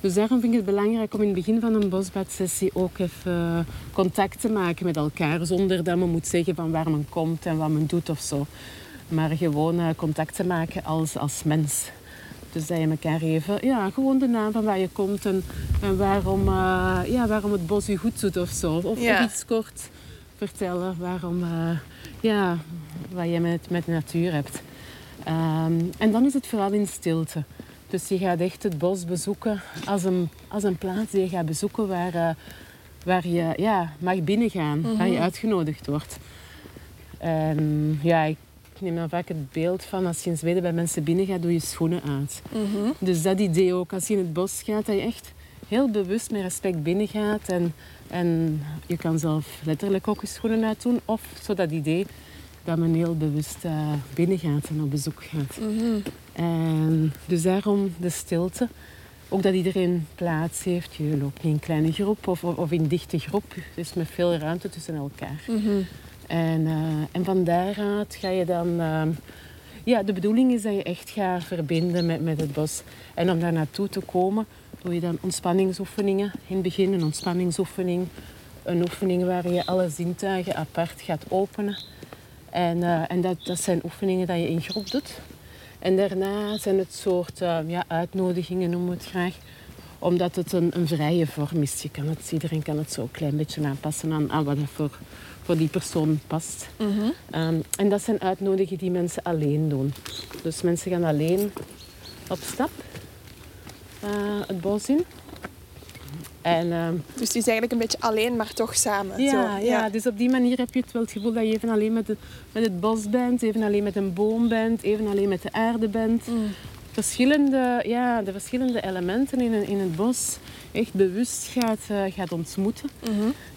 Dus daarom vind ik het belangrijk om in het begin van een bosbadsessie ook even contact te maken met elkaar. Zonder dat men moet zeggen van waar men komt en wat men doet of zo. Maar gewoon eh, contact te maken als, als mens. Dus dat je elkaar even, ja, gewoon de naam van waar je komt en, en waarom, eh, ja, waarom het bos je goed doet of zo. Of, Ja. of iets kort vertellen waarom, eh, ja, wat je met, met de natuur hebt. Ehm, en dan is het vooral in stilte. Dus je gaat echt het bos bezoeken als een, als een plaats die je gaat bezoeken waar, eh, waar je ja, mag binnengaan, waar je uitgenodigd wordt. En ja, ik neem dan vaak het beeld van als je in Zweden bij mensen binnengaat, doe je schoenen uit. Dus dat idee ook, als je in het bos gaat, dat je echt heel bewust met respect binnengaat. En, en je kan zelf letterlijk ook je schoenen uitdoen. Of zo dat idee dat men heel bewust eh, binnengaat en op bezoek gaat. En dus daarom de stilte. Ook dat iedereen plaats heeft. Je loopt niet in kleine groep of, of, in dichte groep. Dus met veel ruimte tussen elkaar. En, eh, en van daaruit ga je dan... eh, ja, de bedoeling is dat je echt gaat verbinden met, met het bos. En om daar naartoe te komen, doe je dan ontspanningsoefeningen. In het begin een ontspanningsoefening. Een oefening waar je alle zintuigen apart gaat openen. En, eh, en dat, dat zijn oefeningen die je in groep doet. En daarna zijn het soort eh, ja, uitnodigingen, noemen we het graag. Omdat het een, een vrije vorm is. Je kan het, iedereen kan het zo een klein beetje aanpassen aan, aan wat er voor, voor die persoon past. Ehm, en dat zijn uitnodigingen die mensen alleen doen. Dus mensen gaan alleen op stap het bos in. En ehm, Dus het is eigenlijk een beetje alleen, maar toch samen. ja, Zo, ja, dus op die manier heb je het wel het gevoel dat je even alleen met, de, met het bos bent, even alleen met een boom bent, even alleen met de aarde bent. Verschillende, ja, de verschillende elementen in, in het bos echt bewust gaat, eh, gaat ontmoeten.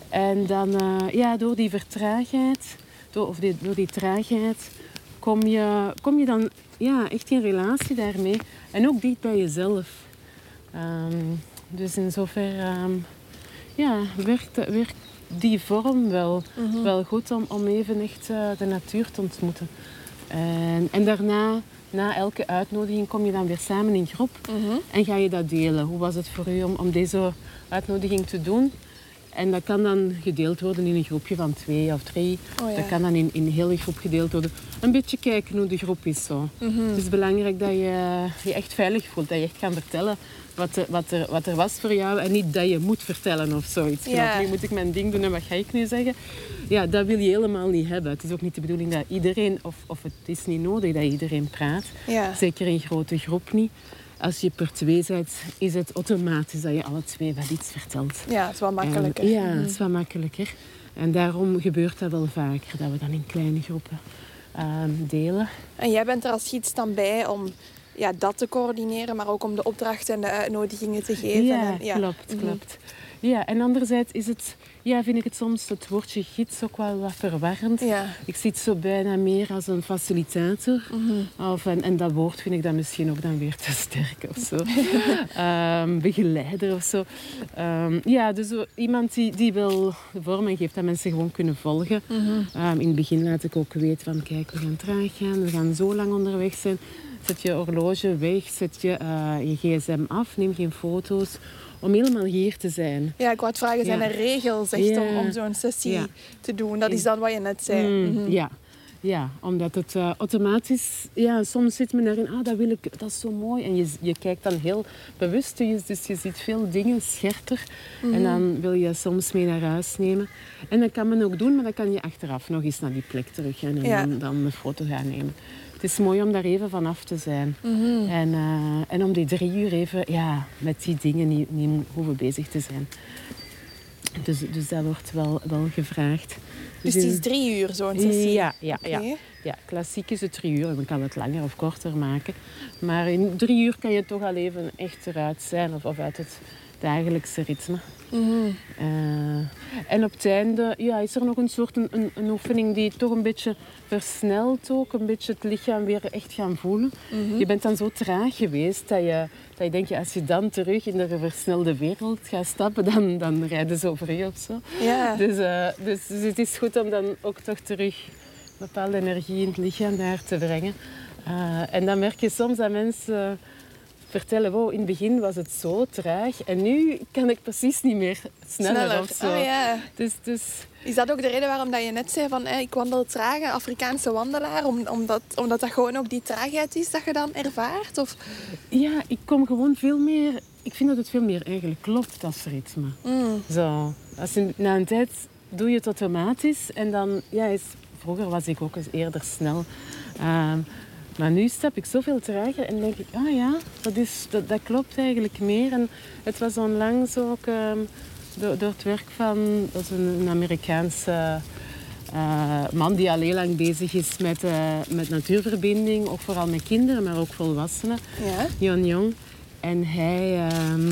En dan eh, ja, door die vertraagheid, door, of die, door die traagheid, kom je, kom je dan ja, echt in relatie daarmee. En ook dicht bij jezelf. Ehm, dus in zover ehm, ja, werkt, werkt die vorm wel, wel goed om, om even echt eh, de natuur te ontmoeten. En, en daarna, na elke uitnodiging, kom je dan weer samen in groep en ga je dat delen. Hoe was het voor u om, om deze uitnodiging te doen? En dat kan dan gedeeld worden in een groepje van twee of drie. Oh ja. Dat kan dan in, in een hele groep gedeeld worden. Een beetje kijken hoe de groep is. Zo. Het is belangrijk dat je je echt veilig voelt. Dat je echt kan vertellen wat er, wat er, wat er was voor jou. En niet dat je moet vertellen of zoiets. Ja. Nu moet ik mijn ding doen en wat ga ik nu zeggen? Ja, dat wil je helemaal niet hebben. Het is ook niet de bedoeling dat iedereen, of, of het is niet nodig dat iedereen praat. Ja. Zeker in grote groep niet. Als je per twee bent, is het automatisch dat je alle twee wel iets vertelt. ja, het is wel makkelijker. En, ja, het is wat makkelijker. En daarom gebeurt dat wel vaker, dat we dan in kleine groepen ehm, delen. En jij bent er als gids dan bij om ja, dat te coördineren, maar ook om de opdrachten en de uitnodigingen te geven. Ja, en, klopt, Mhm. klopt. Ja, en anderzijds is het, ja, vind ik het soms het woordje gids ook wel wat verwarrend. Ja. Ik zie het zo bijna meer als een facilitator. Mhm. Of, en, en dat woord vind ik dan misschien ook dan weer te sterk of zo. Ehm, begeleider of zo. Ehm, ja, dus iemand die, die wel de vorm en geeft dat mensen gewoon kunnen volgen. Ehm, in het begin laat ik ook weten van kijk, we gaan traag gaan, we gaan zo lang onderweg zijn. Zet je horloge weg, zet je eh, je gsm af, neem geen foto's. Om helemaal hier te zijn. Ja, ik wou het vragen, zijn er regels echt om, om zo'n sessie te doen? Dat is dan wat je net zei. Mm, Mhm. Ja. Ja, omdat het eh, automatisch... Ja, soms zit men daarin, ah, dat wil ik, dat is zo mooi. En je, je kijkt dan heel bewust, dus dus je ziet veel dingen scherper. Mhm. En dan wil je soms mee naar huis nemen. En dat kan men ook doen, maar dan kan je achteraf nog eens naar die plek terug gaan en Ja. dan, dan een foto gaan nemen. Het is mooi om daar even vanaf te zijn. Mhm. En, eh, en om die drie uur even ja, met die dingen niet, niet hoeven bezig te zijn. Dus, dus dat wordt wel, wel gevraagd. Dus het is drie uur zo'n sessie? ja, ja, ja. Ja, klassiek is het drie uur. Dan kan het langer of korter maken. Maar in drie uur kan je toch al even echt eruit zijn of, of uit het dagelijkse ritme. Mhm. Eh, en op het einde ja, is er nog een soort een, een, een oefening die toch een beetje versnelt ook. Een beetje het lichaam weer echt gaan voelen. Mhm. Je bent dan zo traag geweest dat je, dat je denkt, ja, als je dan terug in de versnelde wereld gaat stappen, dan, dan rijden ze over je of zo. Ja. Dus, eh, dus, dus het is goed om dan ook toch terug bepaalde energie in het lichaam daar te brengen. Eh, en dan merk je soms dat mensen vertellen, wow, in het begin was het zo traag en nu kan ik precies niet meer sneller, of zo. Oh, ja. Dus, dus Is dat ook de reden waarom dat je net zei van eh, ik wandel traag, een Afrikaanse wandelaar? Om, omdat, omdat dat gewoon ook die traagheid is dat je dan ervaart? Of? ja, ik kom gewoon veel meer... Ik vind dat het veel meer eigenlijk klopt als ritme. Mm. Zo. Als je, na een tijd doe je het automatisch en dan... Ja, is, vroeger was ik ook eens eerder snel. Ehm, maar nu stap ik zoveel trager en denk ik, ah ja, dat, is, dat, dat klopt eigenlijk meer. En het was onlangs ook ehm, door, door het werk van dat is een, een Amerikaanse eh, man die al heel lang bezig is met, eh, met natuurverbinding. Ook vooral met kinderen, maar ook volwassenen. Ja. Jan Jong. En hij, ehm,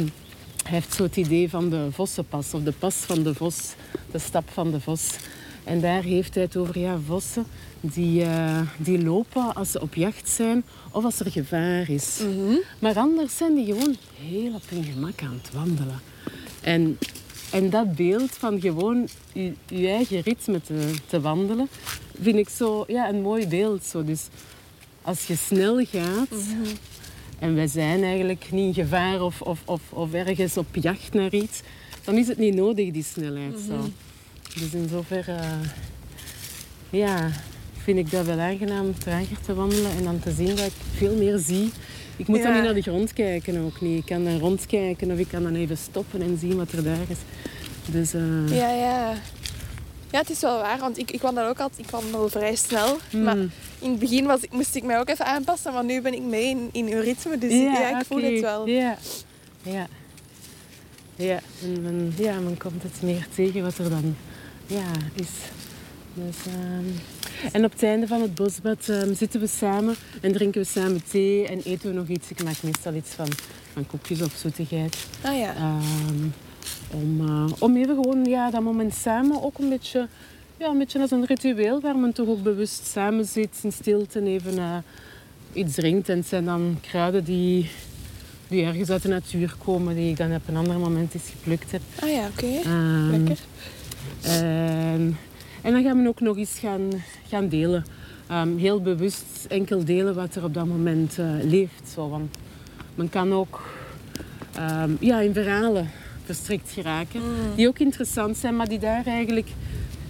hij heeft zo het idee van de Vossenpas, of de pas van de vos, de stap van de vos. En daar heeft hij het over ja, vossen die, eh, die lopen als ze op jacht zijn of als er gevaar is. Mhm. Maar anders zijn die gewoon heel op hun gemak aan het wandelen. En, en dat beeld van gewoon je, je eigen ritme te, te wandelen, vind ik zo ja, een mooi beeld. Zo. Dus als je snel gaat en wij zijn eigenlijk niet in gevaar of, of, of, of ergens op jacht naar iets, dan is het niet nodig, die snelheid. Zo. Dus in zoverre ja, vind ik dat wel aangenaam trager te wandelen en dan te zien dat ik veel meer zie. Ik moet dan Ja. niet naar de grond kijken ook niet. Ik kan dan rondkijken of ik kan dan even stoppen en zien wat er daar is. Dus eh, Ja, ja. Ja, het is wel waar, want ik, ik wandel ook altijd, ik wandel vrij snel. Maar mm. in het begin was, moest ik mij ook even aanpassen, maar nu ben ik mee in, in uw ritme. Dus ja, ik voel het wel. Ja, ja. Ja, en men, ja, men komt het meer tegen wat er dan ja, is. Dus, ehm, en op het einde van het bosbad ehm, zitten we samen en drinken we samen thee en eten we nog iets. Ik maak meestal iets van, van koekjes of zoetigheid. Ah ja. Ehm, om, eh, om even gewoon ja, dat moment samen ook een beetje, ja, een beetje als een ritueel waar men toch ook bewust samen zit in stilte en even eh, iets drinkt. En het zijn dan kruiden die, die ergens uit de natuur komen, die ik dan op een ander moment eens geplukt heb. Ah ja, oké. Ehm, Lekker. en, en dan gaan we ook nog eens gaan, gaan delen. Ehm, heel bewust enkel delen wat er op dat moment eh, leeft. Zo. Want men kan ook ehm, ja, in verhalen verstrikt geraken. Die ook interessant zijn, maar die daar eigenlijk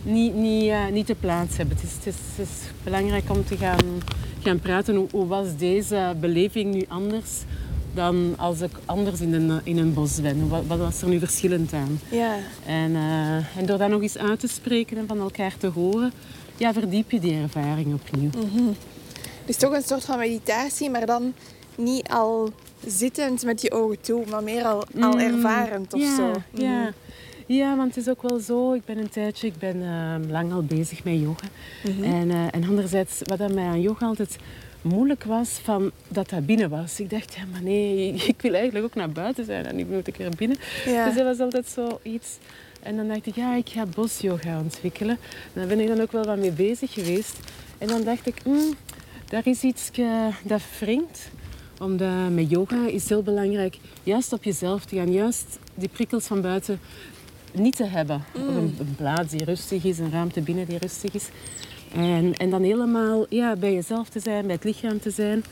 niet, niet, eh, niet de plaats hebben. Het is, het is, het is belangrijk om te gaan, gaan praten. Hoe, hoe was deze beleving nu anders dan als ik anders in een, in een bos ben? Wat, wat was er nu verschillend aan? Ja. En, eh, en door dat nog eens uit te spreken en van elkaar te horen, ja, verdiep je die ervaring opnieuw. Dus toch een soort van meditatie, maar dan niet al zittend met je ogen toe, maar meer al, al Mm, ervarend of ja, zo. Ja. Mhm. ja, want het is ook wel zo. Ik ben een tijdje, ik ben eh, lang al bezig met yoga. Mhm. En, eh, en anderzijds, wat aan mij aan yoga altijd moeilijk was, van dat dat binnen was. Ik dacht, ja, maar nee, ik wil eigenlijk ook naar buiten zijn en nu moet ik er binnen. Ja. Dus dat was altijd zoiets. En dan dacht ik, ja, ik ga bosyoga ontwikkelen. En daar ben ik dan ook wel wat mee bezig geweest. En dan dacht ik, hmm, daar is iets eh, dat wringt. Omdat met yoga is heel belangrijk juist op jezelf te gaan. Juist die prikkels van buiten niet te hebben. Of een, een plaats die rustig is, een ruimte binnen die rustig is. En, en dan helemaal ja, bij jezelf te zijn, bij het lichaam te zijn.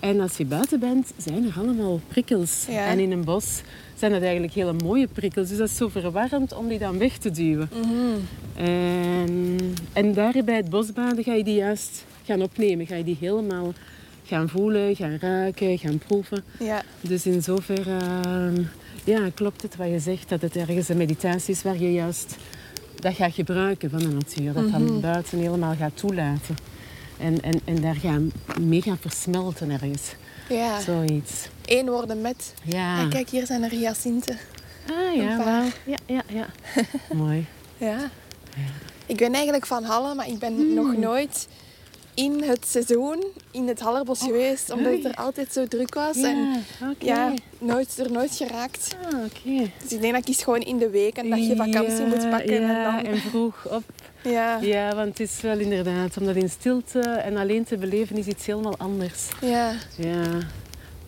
En als je buiten bent, zijn er allemaal prikkels. Ja. En in een bos zijn dat eigenlijk hele mooie prikkels. Dus dat is zo verwarrend om die dan weg te duwen. En, en daar bij het bosbaden ga je die juist gaan opnemen. Ga je die helemaal gaan voelen, gaan ruiken, gaan proeven. Ja. Dus in zoverre ehm, ja, klopt het wat je zegt, dat het ergens een meditatie is waar je juist dat gaat gebruiken van de natuur. Dat van buiten helemaal gaat toelaten. En, en, en daar gaan mee gaan versmelten ergens. ja. Zoiets. Eén worden met. Ja. En kijk, hier zijn er hyacinten. Ah ja, wauw. Ja, ja, ja. Mooi. Ja. Ik ben eigenlijk van Halle, maar ik ben Hmm. nog nooit in het seizoen in het Hallerbos geweest, omdat het er altijd zo druk was. En Ja, nooit, er nooit geraakt. Ah. Dus ik denk dat ik eens gewoon in de week een dagje vakantie moet pakken. Ja, en dan, en vroeg op. ja, Ja, want het is wel inderdaad, om dat in stilte en alleen te beleven is iets helemaal anders. ja. Ja,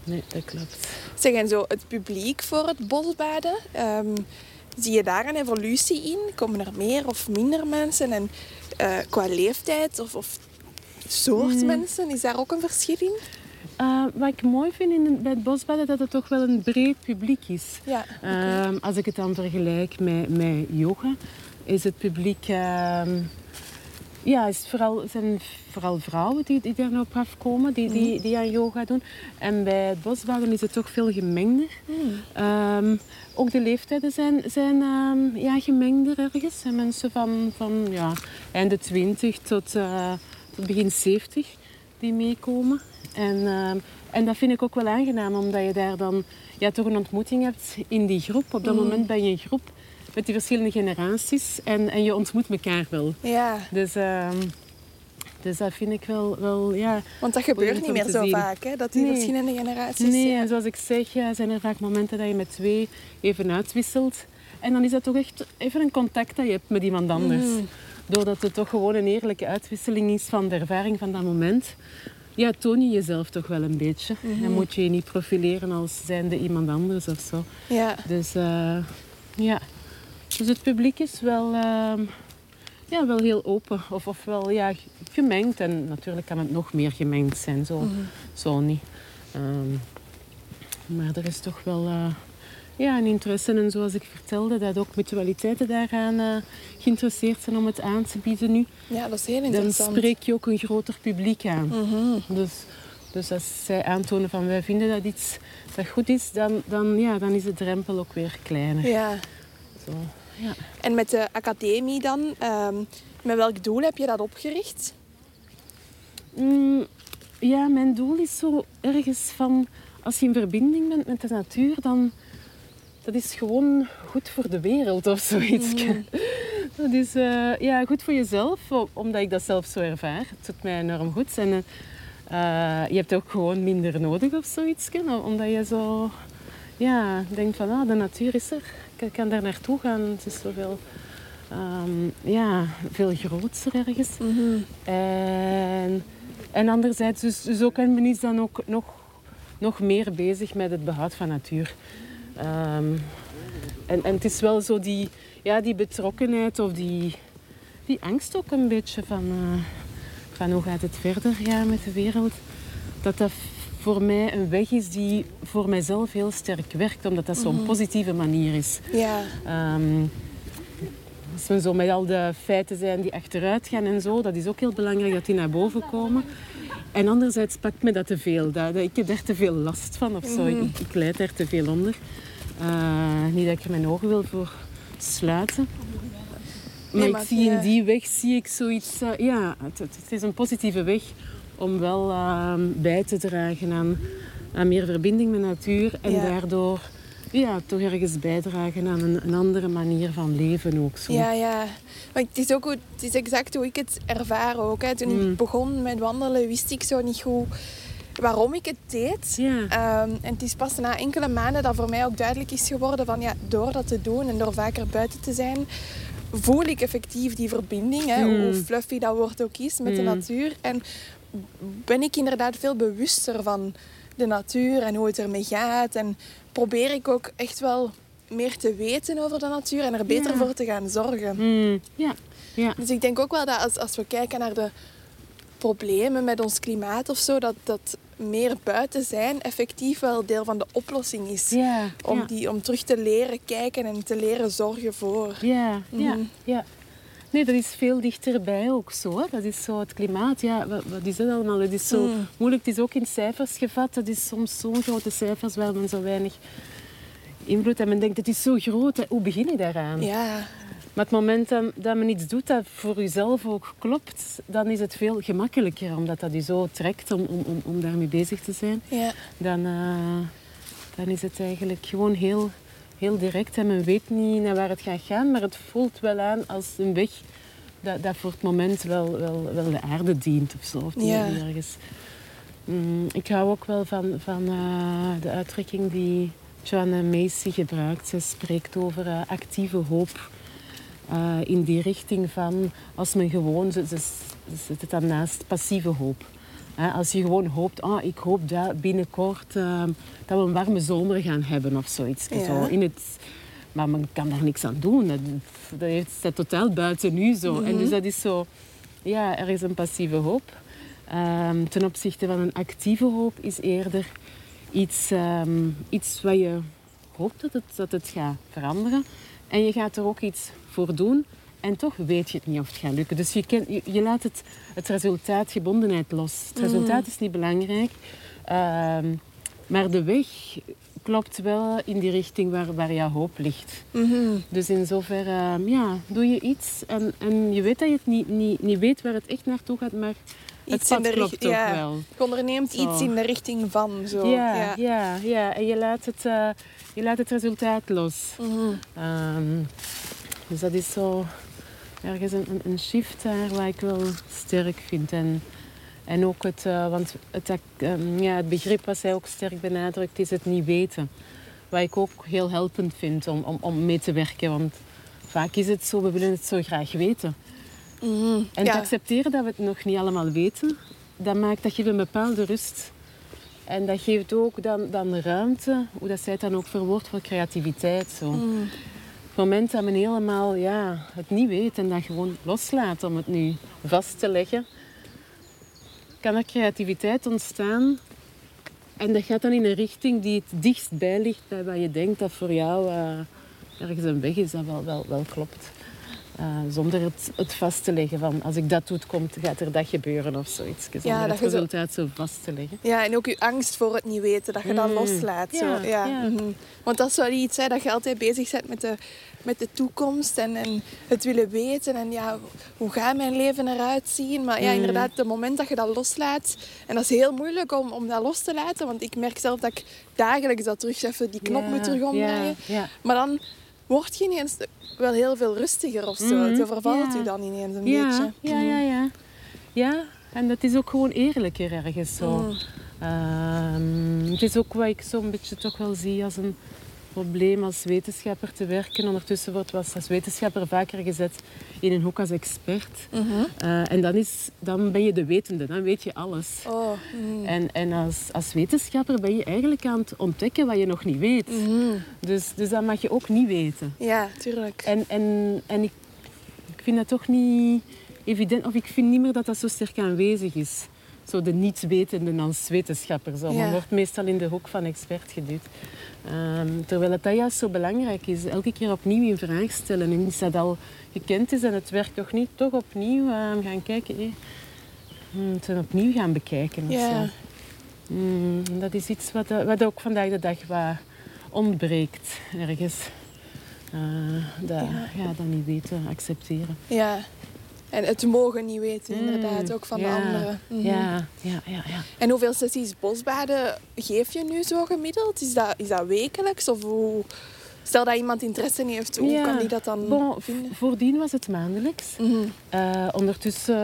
nee, dat klopt. Zeg, en zo het publiek voor het bosbaden, ehm, zie je daar een evolutie in? Komen er meer of minder mensen? En eh, qua leeftijd of, of soort Hmm. mensen, is daar ook een verschil in? Uh, wat ik mooi vind in, bij het bosbaden, dat het toch wel een breed publiek is. Ja. Ehm, als ik het dan vergelijk met, met yoga, is het publiek... ehm, ja, is vooral, zijn vooral vrouwen die, die daar nou op afkomen, die, die, die aan yoga doen. En bij het bosbaden is het toch veel gemengder. Ehm, ook de leeftijden zijn, zijn ja, gemengder ergens. Er mensen van, van ja, einde 20 tot, eh, tot begin 70 die meekomen. En, ehm, en dat vind ik ook wel aangenaam, omdat je daar dan ja, toch een ontmoeting hebt in die groep. Op dat moment ben je een groep met die verschillende generaties en, en je ontmoet elkaar wel. ja, Dus, ehm, dus dat vind ik wel, wel ja, want dat gebeurt niet meer zo zien. vaak, hè? dat die Nee. verschillende generaties... Nee, ja. en zoals ik zeg, ja, zijn er vaak momenten dat je met twee even uitwisselt. En dan is dat toch echt even een contact dat je hebt met iemand anders. Mhm. Doordat het toch gewoon een eerlijke uitwisseling is van de ervaring van dat moment. Ja, toon je jezelf toch wel een beetje. Mhm. En moet je je niet profileren als zijnde iemand anders of zo. Ja. Dus eh, ja. Dus het publiek is wel, ehm, ja, wel heel open. Of, of wel ja, gemengd. En natuurlijk kan het nog meer gemengd zijn. Zo, zo niet. Ehm, maar er is toch wel eh, ja, een interesse. En zoals ik vertelde, dat ook mutualiteiten daaraan eh, geïnteresseerd zijn om het aan te bieden nu. ja, dat is heel Dan interessant. spreek je ook een groter publiek aan. Mhm. Dus, dus als zij aantonen van wij vinden dat iets dat goed is, dan, dan, ja, dan is de drempel ook weer kleiner. Ja. Zo. Ja. En met de academie dan, ehm, met welk doel heb je dat opgericht? Mm, ja, mijn doel is zo ergens van... Als je in verbinding bent met de natuur, dan... Dat is gewoon goed voor de wereld of zoiets. Dat is eh, ja, goed voor jezelf, omdat ik dat zelf zo ervaar. Het doet mij enorm goed. En, eh, eh, je hebt ook gewoon minder nodig of zoiets. Omdat je zo ja, denkt van, ah, de natuur is er. Ik kan daar naartoe gaan. Het is zoveel... ehm, ja, veel groter ergens. En, en anderzijds, dus, ook en men is dan ook nog, nog meer bezig met het behoud van natuur. Ehm, en, en het is wel zo die, ja, die betrokkenheid of die, die angst ook een beetje van, eh, van hoe gaat het verder ja, met de wereld. Dat dat voor mij een weg is die voor mijzelf heel sterk werkt, omdat dat zo'n positieve manier is. Ja. Ehm, als we zo met al de feiten zijn die achteruit gaan en zo, dat is ook heel belangrijk dat die naar boven komen. En anderzijds pakt me dat te veel. Dat, dat- ik heb daar te veel last van of zo. Ik, ik leid daar te veel onder. Eh, niet dat ik er mijn ogen wil voor sluiten. Maar, Nee, ik zie je- in die weg zie ik zoiets... eh, ja, het, is een positieve weg om wel ehm, bij te dragen aan, aan meer verbinding met natuur. En Ja. daardoor ja, toch ergens bijdragen aan een, een andere manier van leven ook zo. Ja, ja. Maar het is ook goed, het is exact hoe ik het ervaar ook. Hè. Toen Mm. ik begon met wandelen, wist ik zo niet goed waarom ik het deed. Ja. Ehm, en het is pas na enkele maanden dat voor mij ook duidelijk is geworden van ja, door dat te doen en door vaker buiten te zijn, voel ik effectief die verbinding, hè, Mm. hoe fluffy dat woord ook is met de Mm. natuur. En ben ik inderdaad veel bewuster van de natuur en hoe het ermee gaat. En probeer ik ook echt wel meer te weten over de natuur en er beter Ja. voor te gaan zorgen. Mm, ja. ja. Dus ik denk ook wel dat als, als we kijken naar de problemen met ons klimaat of zo, dat, dat meer buiten zijn effectief wel deel van de oplossing is. Ja, Om, ja. die, om terug te leren kijken en te leren zorgen voor. Ja, ja, Mhm. ja. Nee, dat is veel dichterbij ook zo. Hè. Dat is zo het klimaat. Ja, wat, wat is dat allemaal? Het is zo Mm. moeilijk. Het is ook in cijfers gevat. Het is soms zo'n grote cijfers waar men zo weinig invloed en men denkt het is zo groot. hè. Hoe begin je daaraan? Ja, Maar het moment dat, dat men iets doet dat voor jezelf ook klopt, dan is het veel gemakkelijker. Omdat dat je zo trekt om, om, om, om daarmee bezig te zijn. ja. Dan, eh, dan is het eigenlijk gewoon heel, heel direct. En men weet niet naar waar het gaat gaan, maar het voelt wel aan als een weg dat, dat voor het moment wel, wel, wel de aarde dient of zo. Of die Ja. die ergens. Mm, ik hou ook wel van, van eh, de uitdrukking die Joanna Macy gebruikt. Ze spreekt over eh, actieve hoop. Eh, in die richting van als men gewoon, ze, ze, ze zet het dan naast passieve hoop. Als je gewoon hoopt, ah, ik hoop dat binnenkort eh, dat we een warme zomer gaan hebben of zoiets. Ja. Zo, in het, maar men kan daar niks aan doen. Dat, dat staat totaal buiten nu zo. En dus dat is zo, ja, er is een passieve hoop. Ehm, ten opzichte van een actieve hoop is eerder iets, ehm, iets wat je hoopt dat het, dat het gaat veranderen. En je gaat er ook iets voor doen. En toch weet je het niet of het gaat lukken. Dus je, je, je laat het, het resultaatgebondenheid los. Het resultaat is niet belangrijk. Ehm, maar de weg klopt wel in die richting waar, waar jouw hoop ligt. Mhm. Dus in zoverre ehm, ja, doe je iets. En, en je weet dat je het niet, niet, niet weet waar het echt naartoe gaat. Maar het Iets in de klopt wel. Je onderneemt Zo. iets in de richting van. Zo. Ja, Ja. ja. Ja, En je laat het, eh, je laat het resultaat los. Mhm. Ehm, dus dat is zo ergens een, een, shift daar waar ik wel sterk vind. En, en ook het, eh, want het, ehm, ja, het begrip wat zij ook sterk benadrukt is het niet weten. Wat ik ook heel helpend vind om, om, om mee te werken. Want vaak is het zo, we willen het zo graag weten. Mhm. En ja. te accepteren dat we het nog niet allemaal weten, dat maakt dat geeft een bepaalde rust. En dat geeft ook dan, dan ruimte, hoe dat zij het dan ook verwoordt, voor creativiteit. Zo. Mhm. Het moment dat men helemaal ja, het niet weet en dat gewoon loslaat om het nu vast te leggen, kan er creativiteit ontstaan. En dat gaat dan in een richting die het dichtst ligt bij wat je denkt dat voor jou eh, ergens een weg is dat wel, wel, wel klopt. Eh, zonder het, het vast te leggen van als ik dat doe, komt, gaat er dat gebeuren of zoiets. Zonder dat het zo- resultaat zo vast te leggen. Ja, en ook je angst voor het niet weten, dat je dat Mm. loslaat. Zo. Ja, Ja, ja. mhm. Want dat is wel iets, hè, dat je altijd bezig bent met de, met de toekomst en, en het willen weten. En ja, hoe gaat mijn leven eruit zien? Maar ja, Mm. inderdaad, het moment dat je dat loslaat... En dat is heel moeilijk om, om dat los te laten, want ik merk zelf dat ik dagelijks dat terug even die knop Ja, moet terug omdraaien. Ja, ja. Maar dan word je ineens wel heel veel rustiger of zo. Mhm, Het overvalt ja. u dan ineens een Ja, beetje. ja, ja, ja. Ja, en dat is ook gewoon eerlijker ergens zo. Mm. Ehm, het is ook wat ik zo'n beetje toch wel zie als een probleem als wetenschapper te werken. Ondertussen wordt was als wetenschapper vaker gezet in een hoek als expert. Mhm. Eh, en dan, is, dan ben je de wetende, dan weet je alles. Oh, mhm. En, en als, als wetenschapper ben je eigenlijk aan het ontdekken wat je nog niet weet. Mhm. Dus, dus dat mag je ook niet weten. Ja, tuurlijk. En, en, en ik, ik vind dat toch niet evident, of ik vind niet meer dat dat zo sterk aanwezig is. Zo de niet-wetende als wetenschapper. Ja. Men wordt meestal in de hoek van expert geduwd. Ehm, terwijl het dat juist zo belangrijk is. Elke keer opnieuw in vraag stellen. En iets dat al gekend is en het werkt toch niet, toch opnieuw ehm, gaan kijken. eh, hmm, het opnieuw gaan bekijken. Ja. Hmm, dat is iets wat, eh, wat ook vandaag de dag wat ontbreekt ergens. Eh, dat, Ja. ja. dat niet weten, accepteren. Ja. En het mogen niet weten, inderdaad, Mm, ook van de anderen. Mhm. Ja, ja, ja, ja. En hoeveel sessies bosbaden geef je nu zo gemiddeld? Is dat, is dat wekelijks? Of hoe... Stel dat iemand interesse heeft, hoe Ja. kan die dat dan Bon, vinden? voordien was het maandelijks. Mhm. Eh, ondertussen,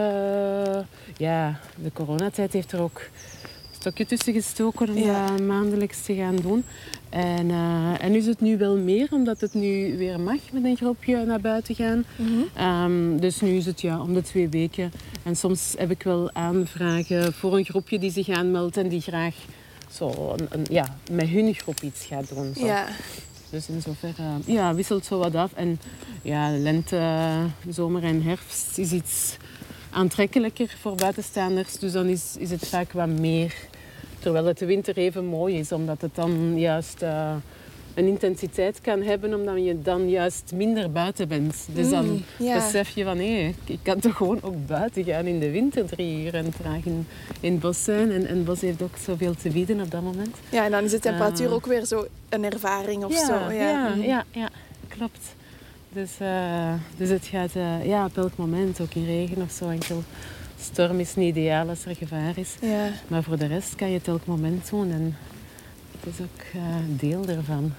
eh, ja, de coronatijd heeft er ook een stokje tussen gestoken om Ja. dat maandelijks te gaan doen. En, eh, en is het nu wel meer, omdat het nu weer mag met een groepje naar buiten gaan. Mhm. Ehm, dus nu is het ja, om de twee weken. En soms heb ik wel aanvragen voor een groepje die zich aanmeldt en die graag zo een, een- ja, met hun groep iets gaat doen. Zo. Ja. Dus in zoverre ja, wisselt zo wat af. En ja, lente, zomer en herfst is iets aantrekkelijker voor buitenstaanders. Dus dan is, is het vaak wat meer Terwijl het de winter even mooi is, omdat het dan juist uh, een intensiteit kan hebben, omdat je dan juist minder buiten bent. Dus dan Mm, besef je van, hé, ik kan toch gewoon ook buiten gaan in de winter drie uur en traag in, in het bos zijn. En, en het bos heeft ook zoveel te bieden op dat moment. Ja, en dan is de temperatuur Eh. ook weer zo een ervaring of ja, zo. Ja, Ja, ja, ja, klopt. Dus, eh, dus het gaat eh, ja, op elk moment, ook in regen of zo. Enkel storm is niet ideaal als er gevaar is. Ja. Maar voor de rest kan je het elk moment doen en het is ook eh, deel ervan.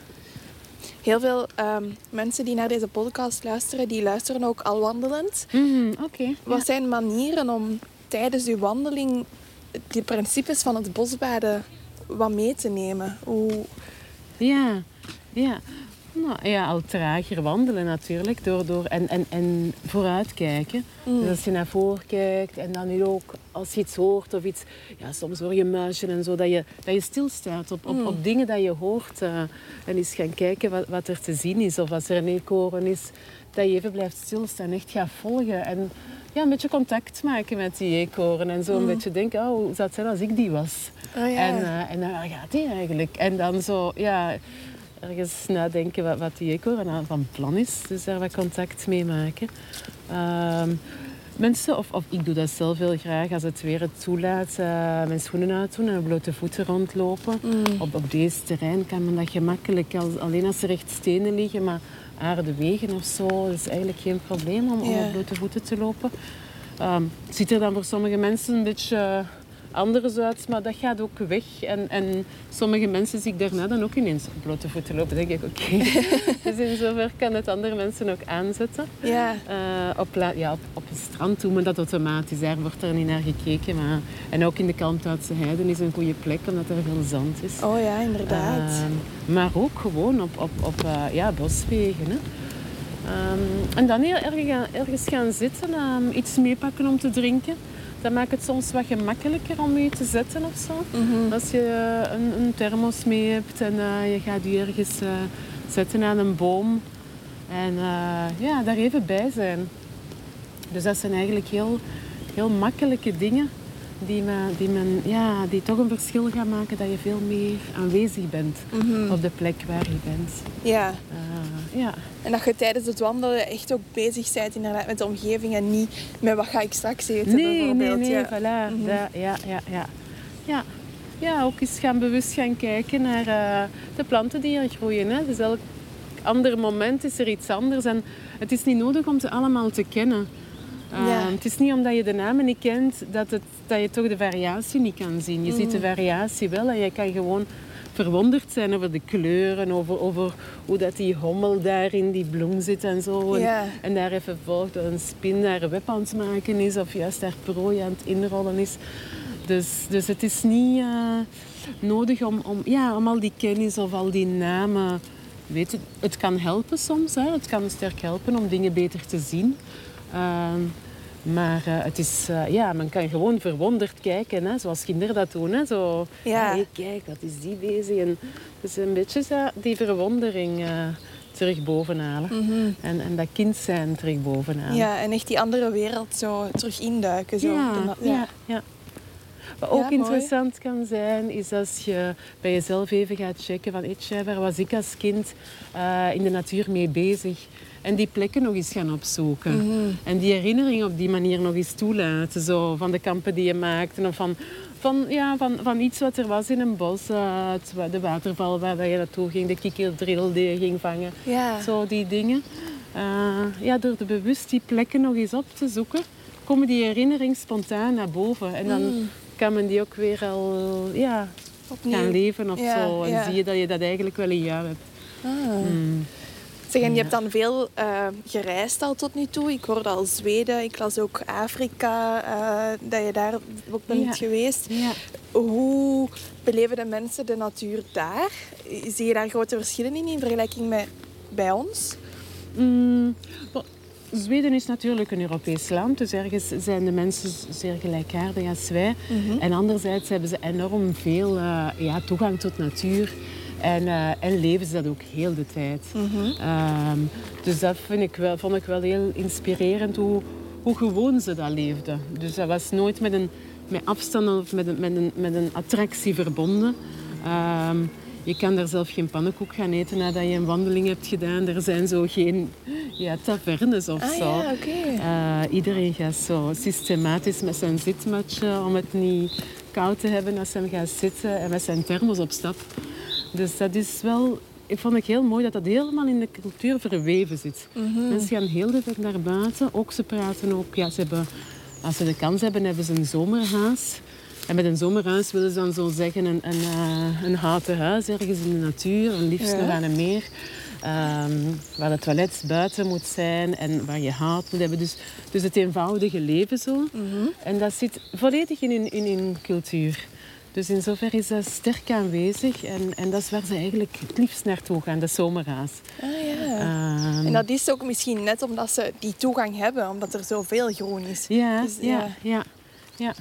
Heel veel ehm, mensen die naar deze podcast luisteren, die luisteren ook al wandelend. Oké. Wat zijn manieren om tijdens uw wandeling die principes van het bosbaden wat mee te nemen? Hoe... Ja, ja. Nou, ja, al trager wandelen natuurlijk. Door, door, en, en, en vooruitkijken. Mm. Dus als je naar voren kijkt en dan nu ook als je iets hoort of iets... Ja, soms hoor je muisje en zo. Dat je, dat je stilstaat op, op, Mm. op dingen dat je hoort. eh, en eens gaan kijken wat, wat er te zien is. Of als er een eekhoorn is, dat je even blijft stilstaan. Echt gaat volgen. En ja, een beetje contact maken met die eekhoorn. En zo een Mm. beetje denken, oh, hoe zou het zijn als ik die was? Oh ja. En, eh, en dan, waar gaat die eigenlijk? En dan zo, ja, ergens nadenken wat, wat die aan van plan is. Dus daar wat contact mee maken. Ehm, mensen, of, of ik doe dat zelf heel graag als het weer het toelaat, eh, mijn schoenen uitdoen en blote voeten rondlopen. Mm. Op, op deze terrein kan men dat gemakkelijk, als, alleen als er echt stenen liggen, maar aarde wegen of zo, is eigenlijk geen probleem om, om Ja. op blote voeten te lopen. Ehm, het ziet er dan voor sommige mensen een beetje anders uit, maar dat gaat ook weg. En, en sommige mensen zie ik daarna dan ook ineens op blote voeten lopen. Dan denk ik, oké. dus in zover kan het andere mensen ook aanzetten. Ja. Eh, op, ja, op, op een strand doen we dat automatisch. Daar wordt er niet naar gekeken. Maar, en ook in de Kalmthoutse Heiden is een goede plek, omdat er veel zand is. Oh ja, inderdaad. Ehm, maar ook gewoon op, op, op eh, ja, boswegen. Hè. Ehm, en dan heel erg gaan- ergens gaan zitten, ehm, iets meepakken om te drinken. Dat maakt het soms wat gemakkelijker om je te zetten of zo. Mhm. Als je een, een thermos mee hebt en eh, je gaat je ergens eh, zetten aan een boom. En eh, ja, daar even bij zijn. Dus dat zijn eigenlijk heel, heel makkelijke dingen die, men, die, men, ja, die toch een verschil gaan maken dat je veel meer aanwezig bent Mhm. op de plek waar je bent. Ja. Eh, ja. En dat je tijdens het wandelen echt ook bezig bent inderdaad, met de omgeving en niet met wat ga ik straks eten Nee, nee, bijvoorbeeld. nee, ja. voilà. Mhm. Da- ja, ja, ja. Ja. ja, ook eens gaan bewust gaan kijken naar eh, de planten die er groeien. Hè. Dus elk ander moment is er iets anders. En het is niet nodig om ze allemaal te kennen. Ja. Het is niet omdat je de namen niet kent dat, het, dat je toch de variatie niet kan zien. Je ziet de Mhm. variatie wel en je kan gewoon verwonderd zijn over de kleuren, over, over hoe dat die hommel daar in die bloem zit en zo. En, Ja. en daar even volgt dat een spin daar een web aan het maken is of juist daar prooi aan het inrollen is. Dus, dus het is niet eh, nodig om, om, ja, om al die kennis of al die namen... Weet je, het kan helpen soms, hè. het kan sterk helpen om dingen beter te zien. Ehm, maar eh, het is, eh, ja, men kan gewoon verwonderd kijken, hè, zoals kinderen dat doen. Hè, zo, Ja. "Hey, kijk, wat is die bezig? En dus een beetje zo die verwondering eh, terug bovenhalen. Mhm. En, en dat kind zijn terug bovenhalen. Ja, en echt die andere wereld zo terug induiken. Zo. Ja, De- ja. ja. Wat ook mooi. interessant kan zijn, is als je bij jezelf even gaat checken van, "Eetje, waar was ik als kind in de natuur mee bezig? En die plekken nog eens gaan opzoeken. Mhm. En die herinnering op die manier nog eens toelaten. Zo, van de kampen die je maakte of van, van, ja, van, van iets wat er was in een bos. eh, het de waterval waar dat je naartoe ging, de kikerdrill die je ging vangen. Zo die dingen. Eh, ja, door de bewust die plekken nog eens op te zoeken, komen die herinneringen spontaan naar boven. En dan Mm. kan men die ook weer al ja, Opnieuw. gaan leven of Ja, zo. En ja. zie je dat je dat eigenlijk wel in jou hebt. Ah. Mm. Zeg, en je Ja. hebt dan veel eh, gereisd al tot nu toe. Ik hoorde al Zweden, ik las ook Afrika, eh, dat je daar ook bent Ja. geweest. Ja. Hoe beleven de mensen de natuur daar? Zie je daar grote verschillen in in vergelijking met bij ons? Mm, Zweden is natuurlijk een Europees land, dus ergens zijn de mensen zeer gelijkaardig als wij. En anderzijds hebben ze enorm veel eh, ja, toegang tot natuur. En, eh, en leven ze dat ook heel de tijd. Ehm, dus dat vind ik wel, vond ik wel heel inspirerend hoe, hoe gewoon ze dat leefden. Dus dat was nooit met een met afstanden of met een, met een, met een attractie verbonden. Ehm, je kan daar zelf geen pannenkoek gaan eten nadat je een wandeling hebt gedaan. Er zijn zo geen ja, tavernes of Ah zo. ja. Eh, iedereen gaat zo systematisch met zijn zitmatje om het niet koud te hebben als hij gaat zitten en met zijn thermos op stap. Dus dat is wel, ik vond het heel mooi dat dat helemaal in de cultuur verweven zit. Mensen gaan heel de dag naar buiten. Ook ze praten ook, ja, ze hebben, als ze de kans hebben, hebben ze een zomerhuis. En met een zomerhuis willen ze dan zo zeggen een, een, eh, een houten huis ergens in de natuur, en liefst Ja. nog aan een meer. Ehm, waar het toilet buiten moet zijn en waar je hout moet hebben. Dus, dus het eenvoudige leven zo. En dat zit volledig in hun, in hun cultuur. Dus in zoverre is dat sterk aanwezig. En, en dat is waar ze eigenlijk het liefst naartoe gaan, de zomerhaas. Ah ja. Ehm, En dat is ook misschien net omdat ze die toegang hebben, omdat er zoveel groen is. ja, Dus, ja, ja, ja. Ja,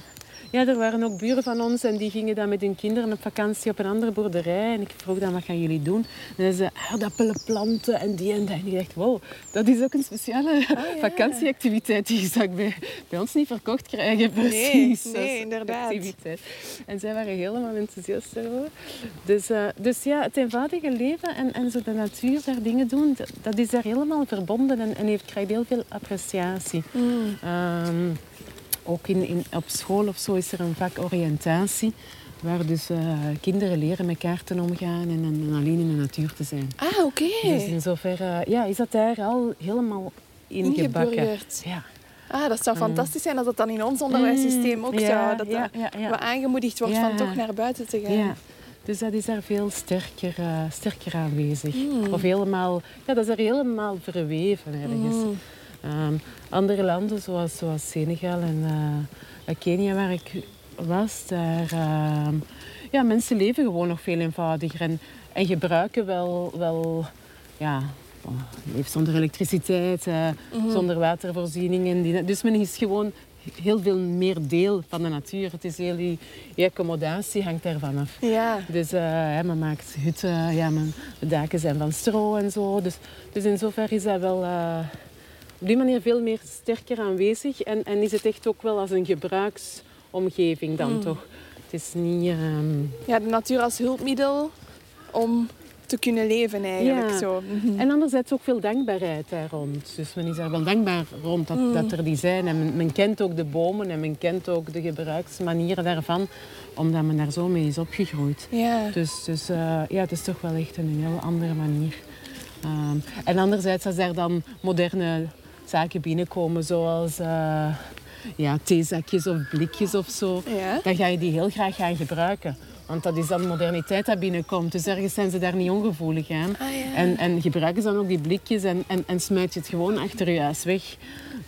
er waren ook buren van ons en die gingen dan met hun kinderen op vakantie op een andere boerderij. En ik vroeg dan, wat gaan jullie doen? En ze, aardappelen planten en die en dat. En ik dacht, wow, dat is ook een speciale Ah, ja. vakantieactiviteit die je zou bij, bij ons niet verkocht krijgen. Precies. nee, inderdaad. activiteit. En zij waren helemaal enthousiast daarover. Dus, eh, dus ja, het eenvoudige leven en, en zo de natuur, daar dingen doen, dat, dat is daar helemaal verbonden en, en heeft, krijgt heel veel appreciatie. Mm. Ehm, ook in, in, op school of zo is er een vak oriëntatie. Waar dus eh, kinderen leren met kaarten omgaan en, en alleen in de natuur te zijn. Ah, oké. Dus in zoverre ja, is dat daar al helemaal ingebakken. Ingeburgerd. Ja. Ah, dat zou fantastisch zijn als dat dan in ons onderwijssysteem ook Mm, ja, zou. Dat ja, wat aangemoedigd wordt van toch naar buiten te gaan. Ja, dus dat is daar veel sterker, eh, sterker aanwezig. Mm. Of helemaal, ja, dat is er helemaal verweven ergens. Mm. Ehm, andere landen zoals, zoals Senegal en eh, Kenia waar ik was, daar, ehm, ja, mensen leven gewoon nog veel eenvoudiger en, en gebruiken wel, wel ja, leven zonder elektriciteit, eh, Mhm. zonder watervoorzieningen. Dus men is gewoon heel veel meer deel van de natuur. Het is heel, die, die accommodatie hangt daarvan af. Ja. Dus eh, men maakt hutten, ja, men, de daken zijn van stro en zo. Dus, dus in zoverre is dat wel op die manier veel meer sterker aanwezig. En, en is het echt ook wel als een gebruiksomgeving dan Mm. toch. Het is niet... ehm, ja, de natuur als hulpmiddel om te kunnen leven eigenlijk. Ja. Zo. Mhm. En anderzijds ook veel dankbaarheid daar rond. Dus men is daar wel dankbaar rond dat, Mm. dat er die zijn. En men, men kent ook de bomen en men kent ook de gebruiksmanieren daarvan. Omdat men daar zo mee is opgegroeid. Ja. Dus, dus eh, ja, het is toch wel echt een heel andere manier. Ehm, en anderzijds, als er dan moderne zaken binnenkomen, zoals eh, ja, theezakjes of blikjes of zo, Ja. dan ga je die heel graag gaan gebruiken. Want dat is dan moderniteit dat binnenkomt. Dus ergens zijn ze daar niet ongevoelig aan. Ah, ja. En, en gebruiken ze dan ook die blikjes en, en, en smijt je het gewoon achter je huis weg.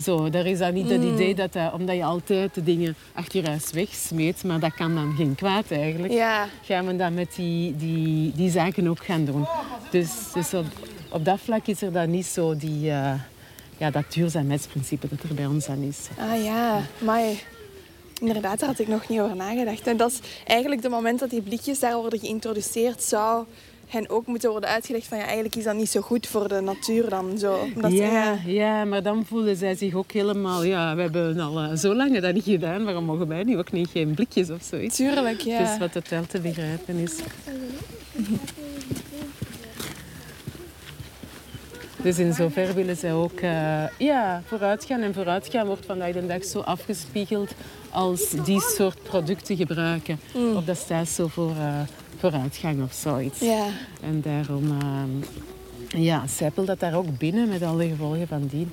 Zo, daar is dan niet het Mm. idee dat, dat omdat je altijd de dingen achter je huis wegsmeet, maar dat kan dan geen kwaad eigenlijk Ja. gaan we dat met die, die, die zaken ook gaan doen. Dus, dus op, op dat vlak is er dan niet zo die, eh, ja, dat duurzaamheidsprincipe dat er bij ons aan is. Ah ja, maar inderdaad, daar had ik nog niet over nagedacht. En dat is eigenlijk het moment dat die blikjes daar worden geïntroduceerd, zou hen ook moeten worden uitgelegd van ja, eigenlijk is dat niet zo goed voor de natuur dan zo. Omdat ja, ja, maar dan voelden zij zich ook helemaal... Ja, we hebben al eh, zo lang dat niet gedaan, waarom mogen wij nu ook niet geen blikjes of zoiets? Tuurlijk, ja. Dus wat totaal te begrijpen is. Dus in zover willen zij ook eh, ja, vooruitgaan. En vooruitgaan wordt vandaag de dag zo afgespiegeld als die soort producten gebruiken. Of dat staat zo voor eh, vooruitgang of zoiets. En daarom eh, ja, zijpelt dat daar ook binnen met alle gevolgen van dien.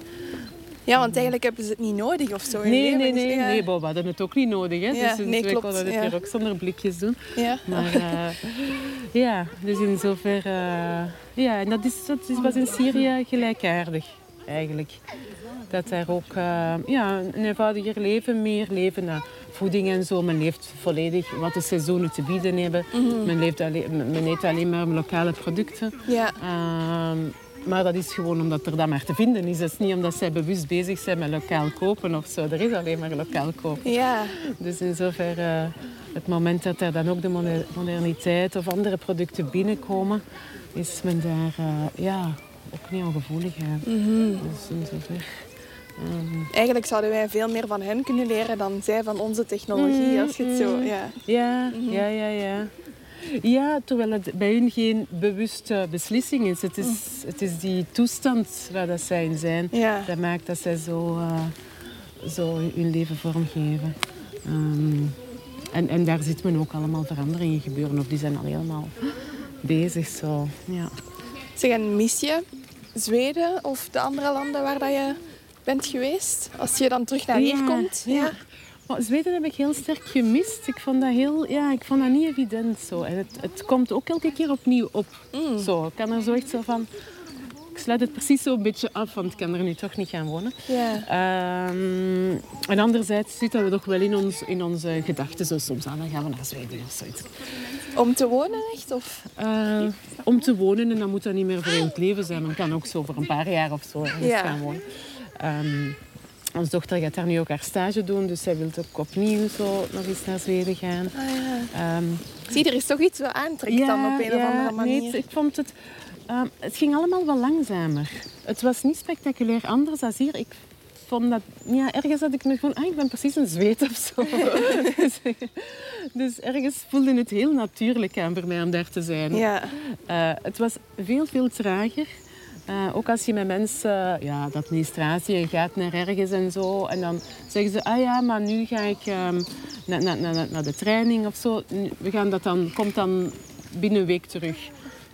Ja, want eigenlijk hebben ze het niet nodig of zo. Nee, nee, Dus nee, ja. nee, Bob, we hadden het ook niet nodig. Hè? Ja, dus nee, klopt, konden het ja. hier ook zonder blikjes doen. Ja. Maar eh, ja, dus in zover... eh, ja, en dat, is, dat is, was in Syrië gelijkaardig, eigenlijk. Dat daar ook eh, ja, een eenvoudiger leven, meer leven naar voeding en zo. Men leeft volledig wat de seizoenen te bieden hebben. men, leeft alleen, men eet alleen maar lokale producten. Ja. Maar dat is gewoon omdat er dat maar te vinden is. Het is niet omdat zij bewust bezig zijn met lokaal kopen of zo. Er is alleen maar lokaal kopen. Ja. Dus in zoverre, het moment dat er dan ook de moder- moderniteit of andere producten binnenkomen, is men daar eh, ja, ook niet ongevoelig aan. Mhm. Dus in zover Ehm, Eigenlijk zouden wij veel meer van hen kunnen leren dan zij van onze technologie, als je het zo... Mm, Ja. Ja, ja, ja, ja. Ja, terwijl het bij hun geen bewuste beslissing is. Het is, het is die toestand waar dat zij in zijn. Ja. Dat maakt dat zij zo, eh, zo hun leven vormgeven. Ehm, en, en daar ziet men ook allemaal veranderingen gebeuren. Of die zijn al helemaal bezig. Zo. Ja. Zeg, en mis je Zweden of de andere landen waar dat je bent geweest? Als je dan terug naar hier Ja, komt? ja. Maar Zweden heb ik heel sterk gemist. Ik vond dat, heel, ja, ik vond dat niet evident. Zo. En het, het komt ook elke keer opnieuw op. Mm. Zo, ik kan er zo echt zo van... Ik sluit het precies zo een beetje af, want ik kan er nu toch niet gaan wonen. Ehm, en anderzijds zitten we toch wel in, ons, in onze gedachten. Zo soms aan, dan gaan we naar Zweden of zoiets. Om te wonen echt? Of? Eh, om te wonen en dan moet dat niet meer voor heel het leven zijn. Men kan ook zo voor een paar jaar of zo ergens gaan wonen. Ehm, onze dochter gaat daar nu ook haar stage doen, dus zij wil ook opnieuw zo nog eens naar Zweden gaan. Ah, ja. Ehm, Zie, er is toch iets wat aantrekt dan op een of andere manier. Nee, ik vond het... ehm, het ging allemaal wel langzamer. Het was niet spectaculair anders dan hier. Ik vond dat... Ja, ergens had ik nog van... Ah, ik ben precies een zweet of zo. dus, dus ergens voelde het heel natuurlijk aan voor mij om daar te zijn. Ja. Eh, het was veel, veel trager. Eh, ook als je met mensen, ja, de administratie, je gaat naar ergens en zo. En dan zeggen ze, ah ja, maar nu ga ik ehm, naar, naar, naar, naar de training of zo. We gaan dat dan, komt dan binnen een week terug.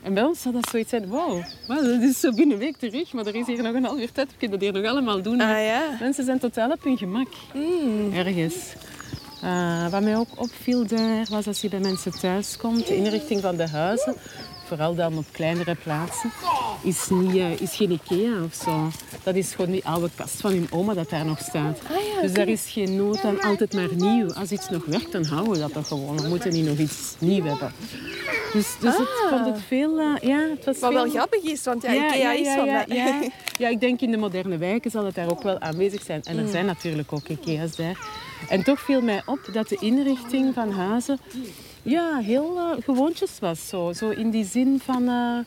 En bij ons zou dat zoiets zijn, wow, wow, dat is zo binnen een week terug. Maar er is hier nog een half uur tijd, we kunnen dat hier nog allemaal doen. Ah ja. Mensen zijn totaal op hun gemak, Mm. ergens. Eh, wat mij ook opviel daar, was als je bij mensen thuis komt, de inrichting van de huizen, vooral dan op kleinere plaatsen, is, niet, eh, is geen Ikea of zo. Dat is gewoon die oude kast van hun oma dat daar nog staat. Ah ja, Dus daar is geen nood aan altijd maar nieuw. Als iets nog werkt, dan houden we dat toch gewoon. We moeten niet nog iets nieuw hebben. Dus, dus Ah. vond het veel... eh, ja, het was Wat veel... wel grappig is, want ja, Ikea is van ja, dat. ja. Ja, ik denk in de moderne wijken zal het daar ook wel aanwezig zijn. En er zijn natuurlijk ook Ikea's daar. En toch viel mij op dat de inrichting van huizen ja, heel eh, gewoontjes was. Zo, zo in die zin van, eh,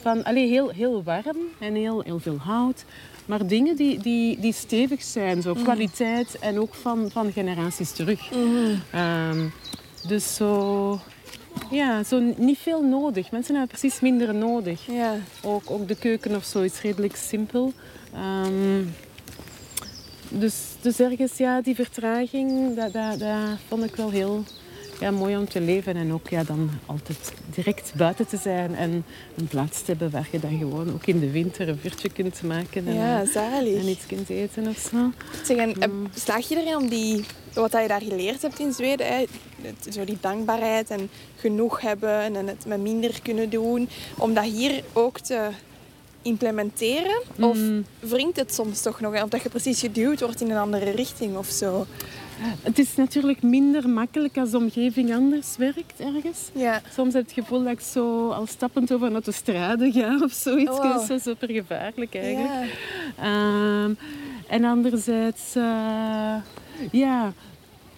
van allee, heel, heel warm en heel, heel veel hout. Maar dingen die, die, die stevig zijn, zo kwaliteit en ook van, van generaties terug. Ehm, dus zo, ja, zo niet veel nodig. Mensen hebben precies minder nodig. Ja. Ook, ook de keuken of zo is redelijk simpel. Ehm, dus, dus ergens, ja, die vertraging, dat, dat, dat vond ik wel heel ja, mooi om te leven. En ook ja, dan altijd direct buiten te zijn en een plaats te hebben waar je dan gewoon ook in de winter een vuurtje kunt maken en, Ja, eh, zalig. en iets kunt eten of zo. Zeg, en, eh, slaag je erin om die, wat je daar geleerd hebt in Zweden, hè, zo die dankbaarheid en genoeg hebben en het met minder kunnen doen, om dat hier ook te implementeren? Of Mm. wringt het soms toch nog? Of dat je precies geduwd wordt in een andere richting of zo? Het is natuurlijk minder makkelijk als de omgeving anders werkt ergens. Ja. Soms heb je het gevoel dat ik zo al stappend over een autostrade ga of zoiets. Oh, wow. Dat is super gevaarlijk eigenlijk. Ja. Ehm, en anderzijds, eh, ja,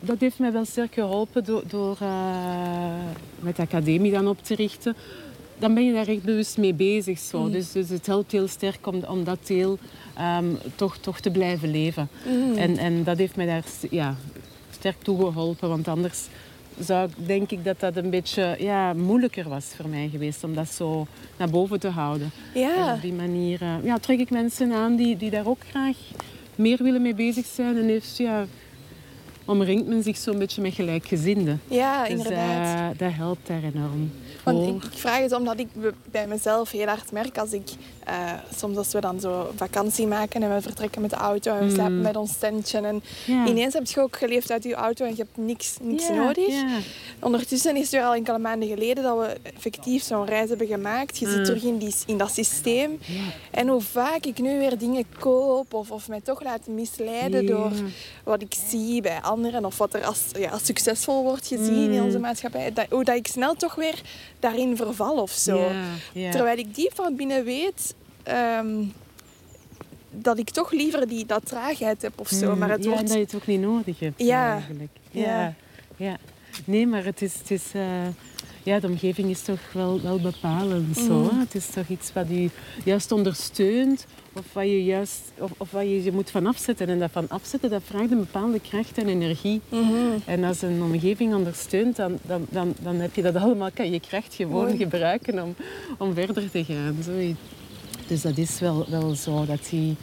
dat heeft mij wel sterk geholpen door, door eh, met de academie dan op te richten. Dan ben je daar echt bewust mee bezig. Zo. Mm. Dus, dus het helpt heel sterk om, om dat deel ehm, toch, toch te blijven leven. Mm. En, en dat heeft mij daar ja, sterk toe geholpen. Want anders zou ik, denk ik dat dat een beetje ja, moeilijker was voor mij geweest om dat zo naar boven te houden. En op die manier eh, ja, trek ik mensen aan die, die daar ook graag meer willen mee bezig zijn. En heeft, ja, omringt men zich zo'n beetje met gelijkgezinden. ja, Dus inderdaad. eh, dat helpt daar enorm Want ik, ik vraag het omdat ik bij mezelf heel hard merk als ik eh, soms als we dan zo vakantie maken en we vertrekken met de auto en we Mm. slapen met ons tentje en ineens heb je ook geleefd uit je auto en je hebt niks, niks nodig. Ondertussen is het weer al enkele maanden geleden dat we effectief zo'n reis hebben gemaakt. Je zit Mm. terug in, die, in dat systeem. En hoe vaak ik nu weer dingen koop of, of mij toch laat misleiden door wat ik zie bij anderen of wat er als, ja, als succesvol wordt gezien in Mm. onze maatschappij. Dat, hoe dat ik snel toch weer daarin verval of zo. Terwijl ik diep van binnen weet ehm, dat ik toch liever die, dat traagheid heb of zo. Mm, Maar het ja, en wordt... dat je het ook niet nodig hebt Ja. eigenlijk. Ja. Ja. Ja. Nee, maar het is... Het is eh, ja, de omgeving is toch wel, wel bepalend. Zo, hè. Het is toch iets wat u juist ondersteunt of wat je juist of, of wat je, je moet van afzetten. En dat van afzetten, dat vraagt een bepaalde kracht en energie. Mhm. En als een omgeving ondersteunt, dan, dan, dan, dan heb je dat allemaal, kan je kracht gewoon Mooi. gebruiken om, om verder te gaan. Zo. Dus dat is wel, wel zo. Dat die...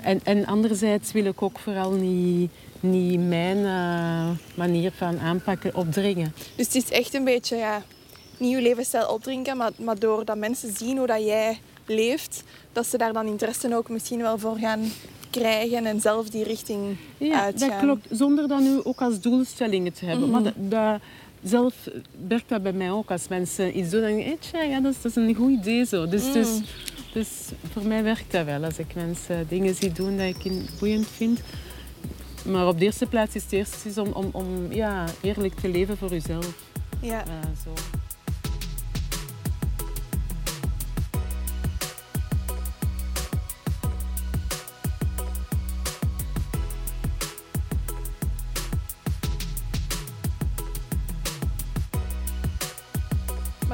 en, en anderzijds wil ik ook vooral niet, niet mijn eh, manier van aanpakken opdringen. Dus het is echt een beetje ja, niet je levensstijl opdrinken, maar, maar doordat mensen zien hoe dat jij leeft, dat ze daar dan interesse ook misschien wel voor gaan krijgen en zelf die richting Ja, uitgaan. dat klopt. Zonder dat nu ook als doelstellingen te hebben. Maar dat, dat- zelf werkt dat bij mij ook. Als mensen iets doen, dan denk ik, "Eh, tja, ja, dat, is, dat is een goed idee zo. Dus, dus, dus voor mij werkt dat wel. Als ik mensen dingen zie doen dat ik boeiend vind. Maar op de eerste plaats is het eerst is om, om, om ja, eerlijk te leven voor jezelf. Ja. Eh, zo.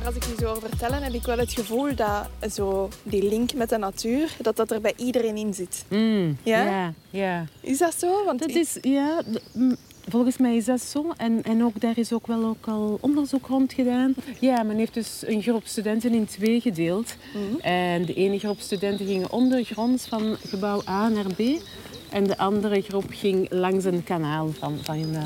Maar als ik je zo hoor vertellen, heb ik wel het gevoel dat zo die link met de natuur, dat dat er bij iedereen in zit. Mm, Ja? ja, ja. Is dat zo? Want Dat ik- is, ja, volgens mij is dat zo. En, en ook daar is ook wel ook al onderzoek rond gedaan. Ja, men heeft dus een groep studenten in twee gedeeld. En de ene groep studenten ging ondergronds van gebouw A naar B. En de andere groep ging langs een kanaal van, van eh,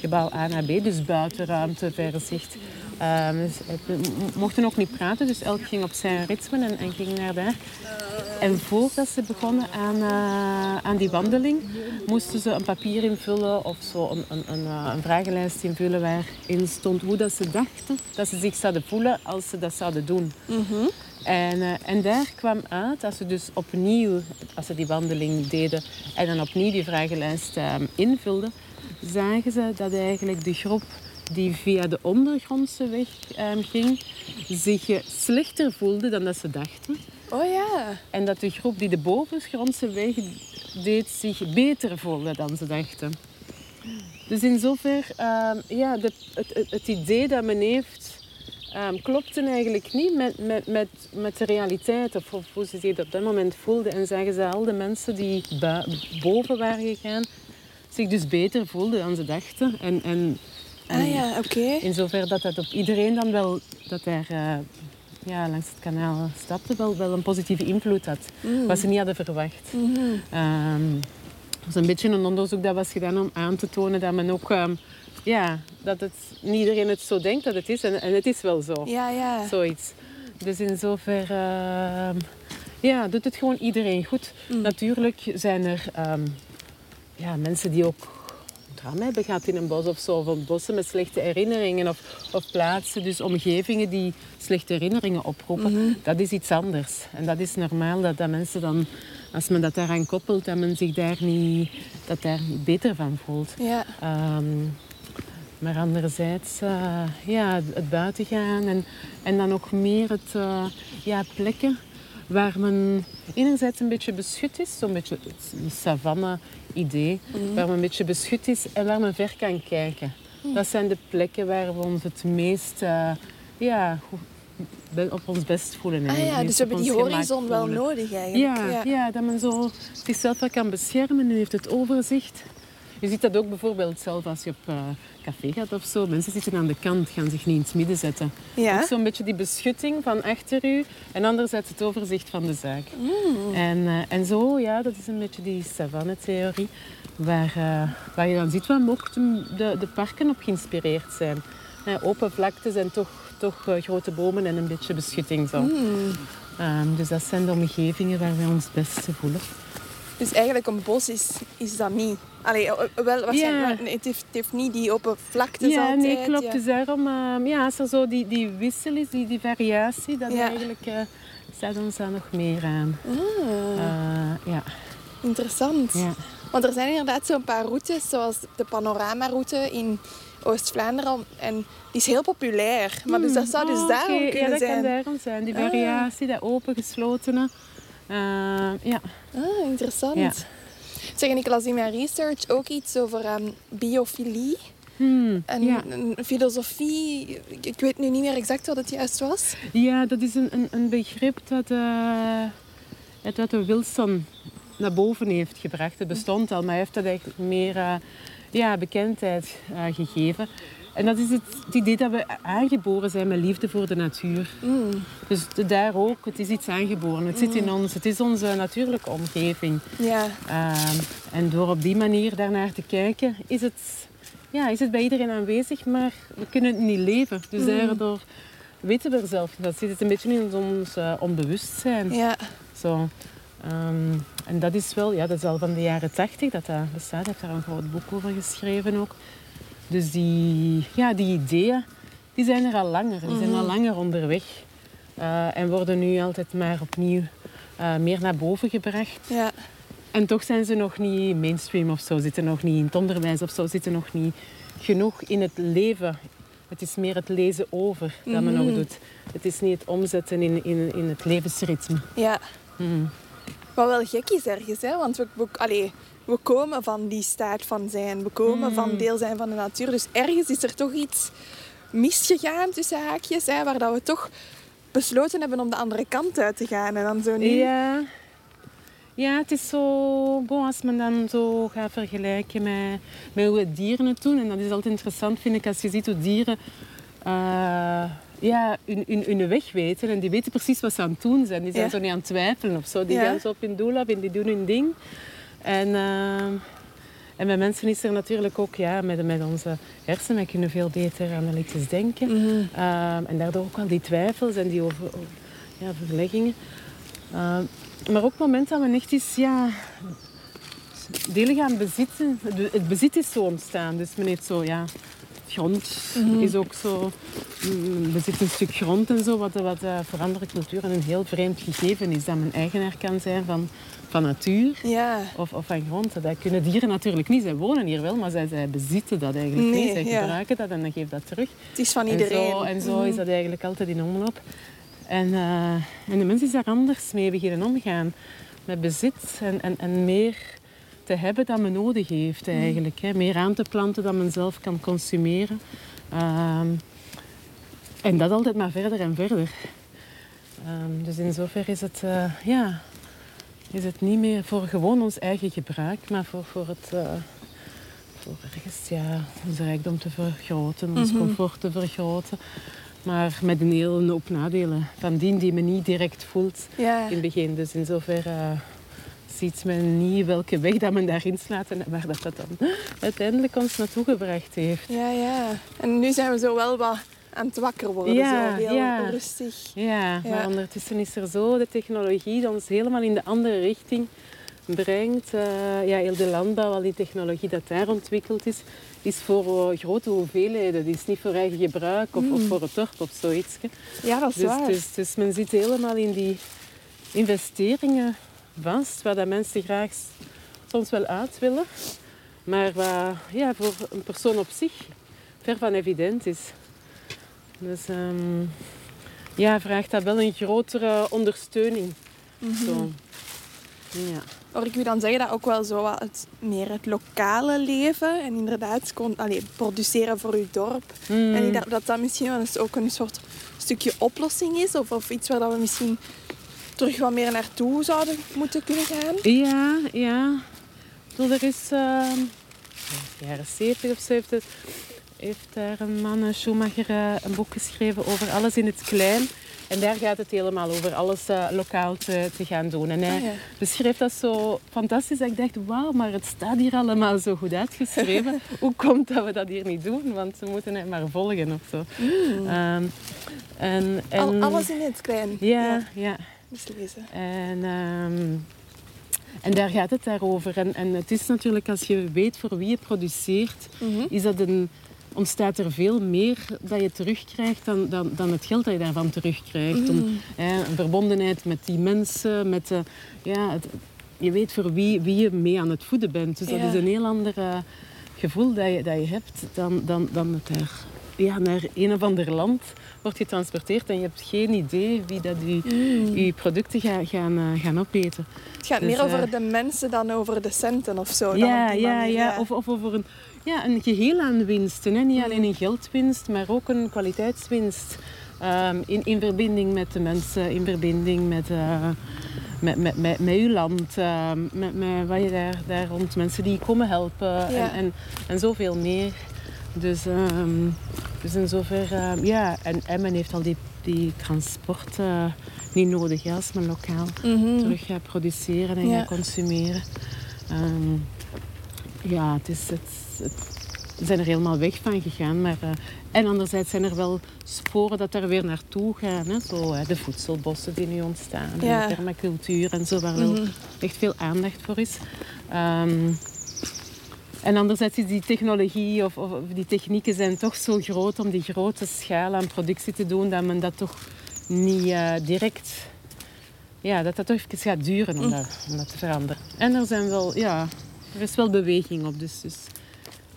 gebouw A naar B. Dus buitenruimte, verzicht. Ehm, dus we mochten ook niet praten, dus elk ging op zijn ritme en, en ging naar daar. En voordat ze begonnen aan, eh, aan die wandeling, moesten ze een papier invullen of zo een, een, een, eh, een vragenlijst invullen waarin stond hoe dat ze dachten dat ze zich zouden voelen als ze dat zouden doen. En, eh, en daar kwam uit, als ze dus opnieuw, als ze die wandeling deden en dan opnieuw die vragenlijst eh, invulden, zagen ze dat eigenlijk de groep die via de ondergrondse weg eh, ging, zich slechter voelde dan dat ze dachten. Oh ja. En dat de groep die de bovengrondse weg deed zich beter voelde dan ze dachten. Dus in zover, ehm, ja, de, het, het, idee dat men heeft, ehm, klopte eigenlijk niet met, met, met, met de realiteit of, of hoe ze zich op dat moment voelden. En zagen ze al de mensen die boven waren gegaan, zich dus beter voelden dan ze dachten. En, en, en Ah ja, oké. in zover dat dat op iedereen dan wel, dat daar eh, ja, langs het kanaal stapte, wel, wel een positieve invloed had. Wat ze niet hadden verwacht. Ehm, dat was een beetje een onderzoek dat was gedaan om aan te tonen dat men ook... ehm, ja, dat het, niet iedereen het zo denkt dat het is. En, en het is wel zo. Ja, ja. Zoiets. Dus in zover... ehm, ja, doet het gewoon iedereen goed. Natuurlijk zijn er ehm, ja, mensen die ook drama hebben gehad in een bos of zo. Of bossen met slechte herinneringen. Of, of plaatsen, dus omgevingen die slechte herinneringen oproepen. Dat is iets anders. En dat is normaal dat, dat mensen dan, als men dat daaraan koppelt, dat men zich daar niet, dat daar niet beter van voelt. Ja. Ehm, maar anderzijds, eh, ja, het- het buitengaan en, en dan nog meer het, eh, ja, plekken waar men enerzijds een beetje beschut is, zo'n beetje het savanne-idee, waar men een beetje beschut is en waar men ver kan kijken. Dat zijn de plekken waar we ons het meest eh, ja, op ons best voelen. Ah ja, dus we hebben die horizon wel nodig eigenlijk. Ja, ja. dat men zo zichzelf wel kan beschermen en heeft het overzicht. Je ziet dat ook bijvoorbeeld zelf als je op eh, café gaat of zo. Mensen zitten aan de kant, gaan zich niet in het midden zetten. Ja. Zo'n beetje die beschutting van achter u en anderzijds het overzicht van de zaak. En, eh, en zo, ja, dat is een beetje die savanne-theorie. Waar, eh, waar je dan ziet waar ook de, de, parken op geïnspireerd zijn. Open vlaktes en toch, toch grote bomen en een beetje beschutting. Zo. Ehm, dus dat zijn de omgevingen waar wij ons het beste voelen. Dus eigenlijk een bos is, is dat niet. Allee, wel, waarschijnlijk, Ja. het, heeft, het heeft niet die open vlaktes ja, altijd. nee, klopt. ja. Dus daarom, ehm, ja, als er zo die, die wissel is, die, die variatie, dat Ja. eigenlijk eh, staat ons daar nog meer aan. Ah, Eh, ja, interessant. ja. Want er zijn inderdaad zo'n paar routes, zoals de panoramaroute in Oost-Vlaanderen. En die is heel populair. Maar dus dat zou dus Oh, daarom oké. kunnen ja, dat zijn. kan daarom zijn. Die Ah. variatie, dat open, geslotene. Eh, ja. Ah, interessant. Ja. Zeg, en ik las in mijn research ook iets over ehm, biofilie. Hmm, En ja. een filosofie, ik- weet nu niet meer exact wat het juist was. ja, dat is een, een, een begrip dat... eh, het wat de Wilson naar boven heeft gebracht. Het bestond al, maar hij heeft dat eigenlijk meer eh, ja, bekendheid eh, gegeven. En dat is het, het, idee dat we aangeboren zijn met liefde voor de natuur. Mm. Dus daar ook, het is iets aangeboren. Het zit in ons, het is onze natuurlijke omgeving. Ja. Ehm, en door op die manier daarnaar te kijken, is het, ja, is het bij iedereen aanwezig, maar we kunnen het niet leven. Dus daardoor weten we er zelf. Dat zit het een beetje in ons uh, onbewustzijn. Ja. Zo. Ehm, en dat is wel, ja, dat is al van de jaren tachtig dat dat bestaat. Heb daar een groot boek over geschreven ook. Dus die, ja, die ideeën, die zijn er al langer. Die zijn al langer onderweg. Uh, en worden nu altijd maar opnieuw uh, meer naar boven gebracht. Ja. En toch zijn ze nog niet mainstream of zo, zitten nog niet in het onderwijs of zo, zitten nog niet genoeg in het leven. Het is meer het lezen over dat men nog doet. Het is niet het omzetten in, in, in het levensritme. Ja. Mm. Wat wel gek is ergens, hè? want we, we, allee, we komen van die staat van zijn. We komen van deel zijn van de natuur. Dus ergens is er toch iets misgegaan tussen haakjes, hè, waar dat we toch besloten hebben om de andere kant uit te gaan. En dan zo nu... Ja. Ja, het is zo... Bon, als men dan zo gaat vergelijken met, met hoe dieren het doen. En dat is altijd interessant, vind ik, als je ziet hoe dieren... Uh, ja, hun, hun, hun, weg weten. En die weten precies wat ze aan het doen zijn. Die zijn Ja. zo niet aan het twijfelen of zo. Die Ja. gaan zo op hun doel af en die doen hun ding. En, uh, en bij mensen is er natuurlijk ook, ja, met, met onze hersenen, wij kunnen veel beter analytisch denken. Mhm. Uh, en daardoor ook al die twijfels en die over, ja, verleggingen. Uh, maar ook het moment dat men echt is, ja, delen gaan bezitten. Het- bezit is zo ontstaan. Dus men heeft zo, ja, grond is ook zo. Men bezit een stuk grond en zo, wat, wat eh, voor andere culturen een heel vreemd gegeven is. Dat men eigenaar kan zijn van, van natuur Ja. of, of van grond. Dat kunnen dieren natuurlijk niet. Zij wonen hier wel, maar zij, zij bezitten dat eigenlijk Nee, niet. Zij ja. gebruiken dat en dan geeft dat terug. Het is van En iedereen. zo, en zo is dat eigenlijk altijd in omloop. En, eh, en de mens is daar anders mee beginnen omgaan. Met bezit en, en, en meer te hebben dan men nodig heeft eigenlijk. Hè. Meer aan te planten dan men zelf kan consumeren. Ehm, en dat altijd maar verder en verder. Ehm, dus in zoverre is het, eh, ja, is het niet meer voor gewoon ons eigen gebruik, maar voor, voor het... eh, voor ergens ja, onze rijkdom te vergroten, ons comfort te vergroten. Maar met een hele hoop nadelen. Van die die men niet direct voelt Ja. in het begin. Dus in zoverre ziet men niet welke weg dat men daarin slaat en waar dat, dat dan uiteindelijk ons naartoe gebracht heeft. ja, ja. En nu zijn we zo wel wat aan het wakker worden. Ja, zo heel ja. rustig. Ja, maar ondertussen is er zo de technologie die ons helemaal in de andere richting brengt. Eh, ja, heel de landbouw, al die technologie dat daar ontwikkeld is, is voor grote hoeveelheden. Die is niet voor eigen gebruik of, of voor het dorp of zoiets. Ja, dat is Dus, waar. dus, dus men zit helemaal in die investeringen vast, waar dat mensen graag soms wel uit willen, maar wat ja, voor een persoon op zich ver van evident is. Dus ehm, ja, vraagt dat wel een grotere ondersteuning. Mhm. Zo. Ja. Hoor ik u dan zeggen dat ook wel zo wat het, meer het lokale leven en inderdaad kon, produceren voor uw dorp. Mm. En dat, dat dat misschien wel eens ook een soort stukje oplossing is of, of iets waar dat we misschien terug wat meer naartoe zouden moeten kunnen gaan. Ja, ja. Bedoel, er is de jaren 70 of 70 heeft daar een man, Schumacher, eh, een boek geschreven over alles in het klein. En daar gaat het helemaal over alles eh, lokaal te, te gaan doen. En hij ja. beschreef dat zo fantastisch dat ik dacht, wauw, maar het staat hier allemaal zo goed uitgeschreven. Hoe komt dat we dat hier niet doen? Want we moeten het maar volgen of zo. Ehm, en, en, Al, alles in het klein. Ja, ja. Dus lezen. En, ehm, en daar gaat het daarover. En, en het is natuurlijk, als je weet voor wie je produceert, Mhm. is dat een, ontstaat er veel meer dat je terugkrijgt dan, dan, dan het geld dat je daarvan terugkrijgt. Om, hè, een verbondenheid met die mensen, met de, ja, het- je weet voor wie, wie je mee aan het voeden bent. Dus dat is een heel ander eh, gevoel dat je, dat je hebt dan, dan, dan het daar ja, naar een of ander land wordt getransporteerd en je hebt geen idee wie dat je, je producten ga, gaan, eh, gaan opeten. Het gaat Dus, meer over eh, de mensen dan over de centen of zo. Ja, ja, manier, ja. Of, of over een, ja, een geheel aan winsten. Hè. Niet alleen een geldwinst, maar ook een kwaliteitswinst. Ehm, in, in verbinding met de mensen, in verbinding met, eh, met, met, met, met uw land, uh, met, met wat je daar, daar rond, mensen die komen helpen Ja. en, en, en zoveel meer. Dus, ehm, dus in zover, ehm, ja, en, en men heeft al die, die transport eh, niet nodig als men lokaal Mhm. terug gaat produceren en Ja. gaat consumeren. Ehm, ja, het is, het, het- we zijn er helemaal weg van gegaan. Maar, eh, en anderzijds zijn er wel sporen dat er weer naartoe gaan. Hè? Zo, hè, de voedselbossen die nu ontstaan, Ja. en de permacultuur en zo, waar wel Mhm. echt veel aandacht voor is. Ehm, en anderzijds is die technologie of, of, die technieken zijn toch zo groot om die grote schaal aan productie te doen, dat men dat toch niet eh, direct... Ja, dat dat toch even gaat duren om, dat, om dat te veranderen. En er zijn wel, ja, er is wel beweging op, dus, dus,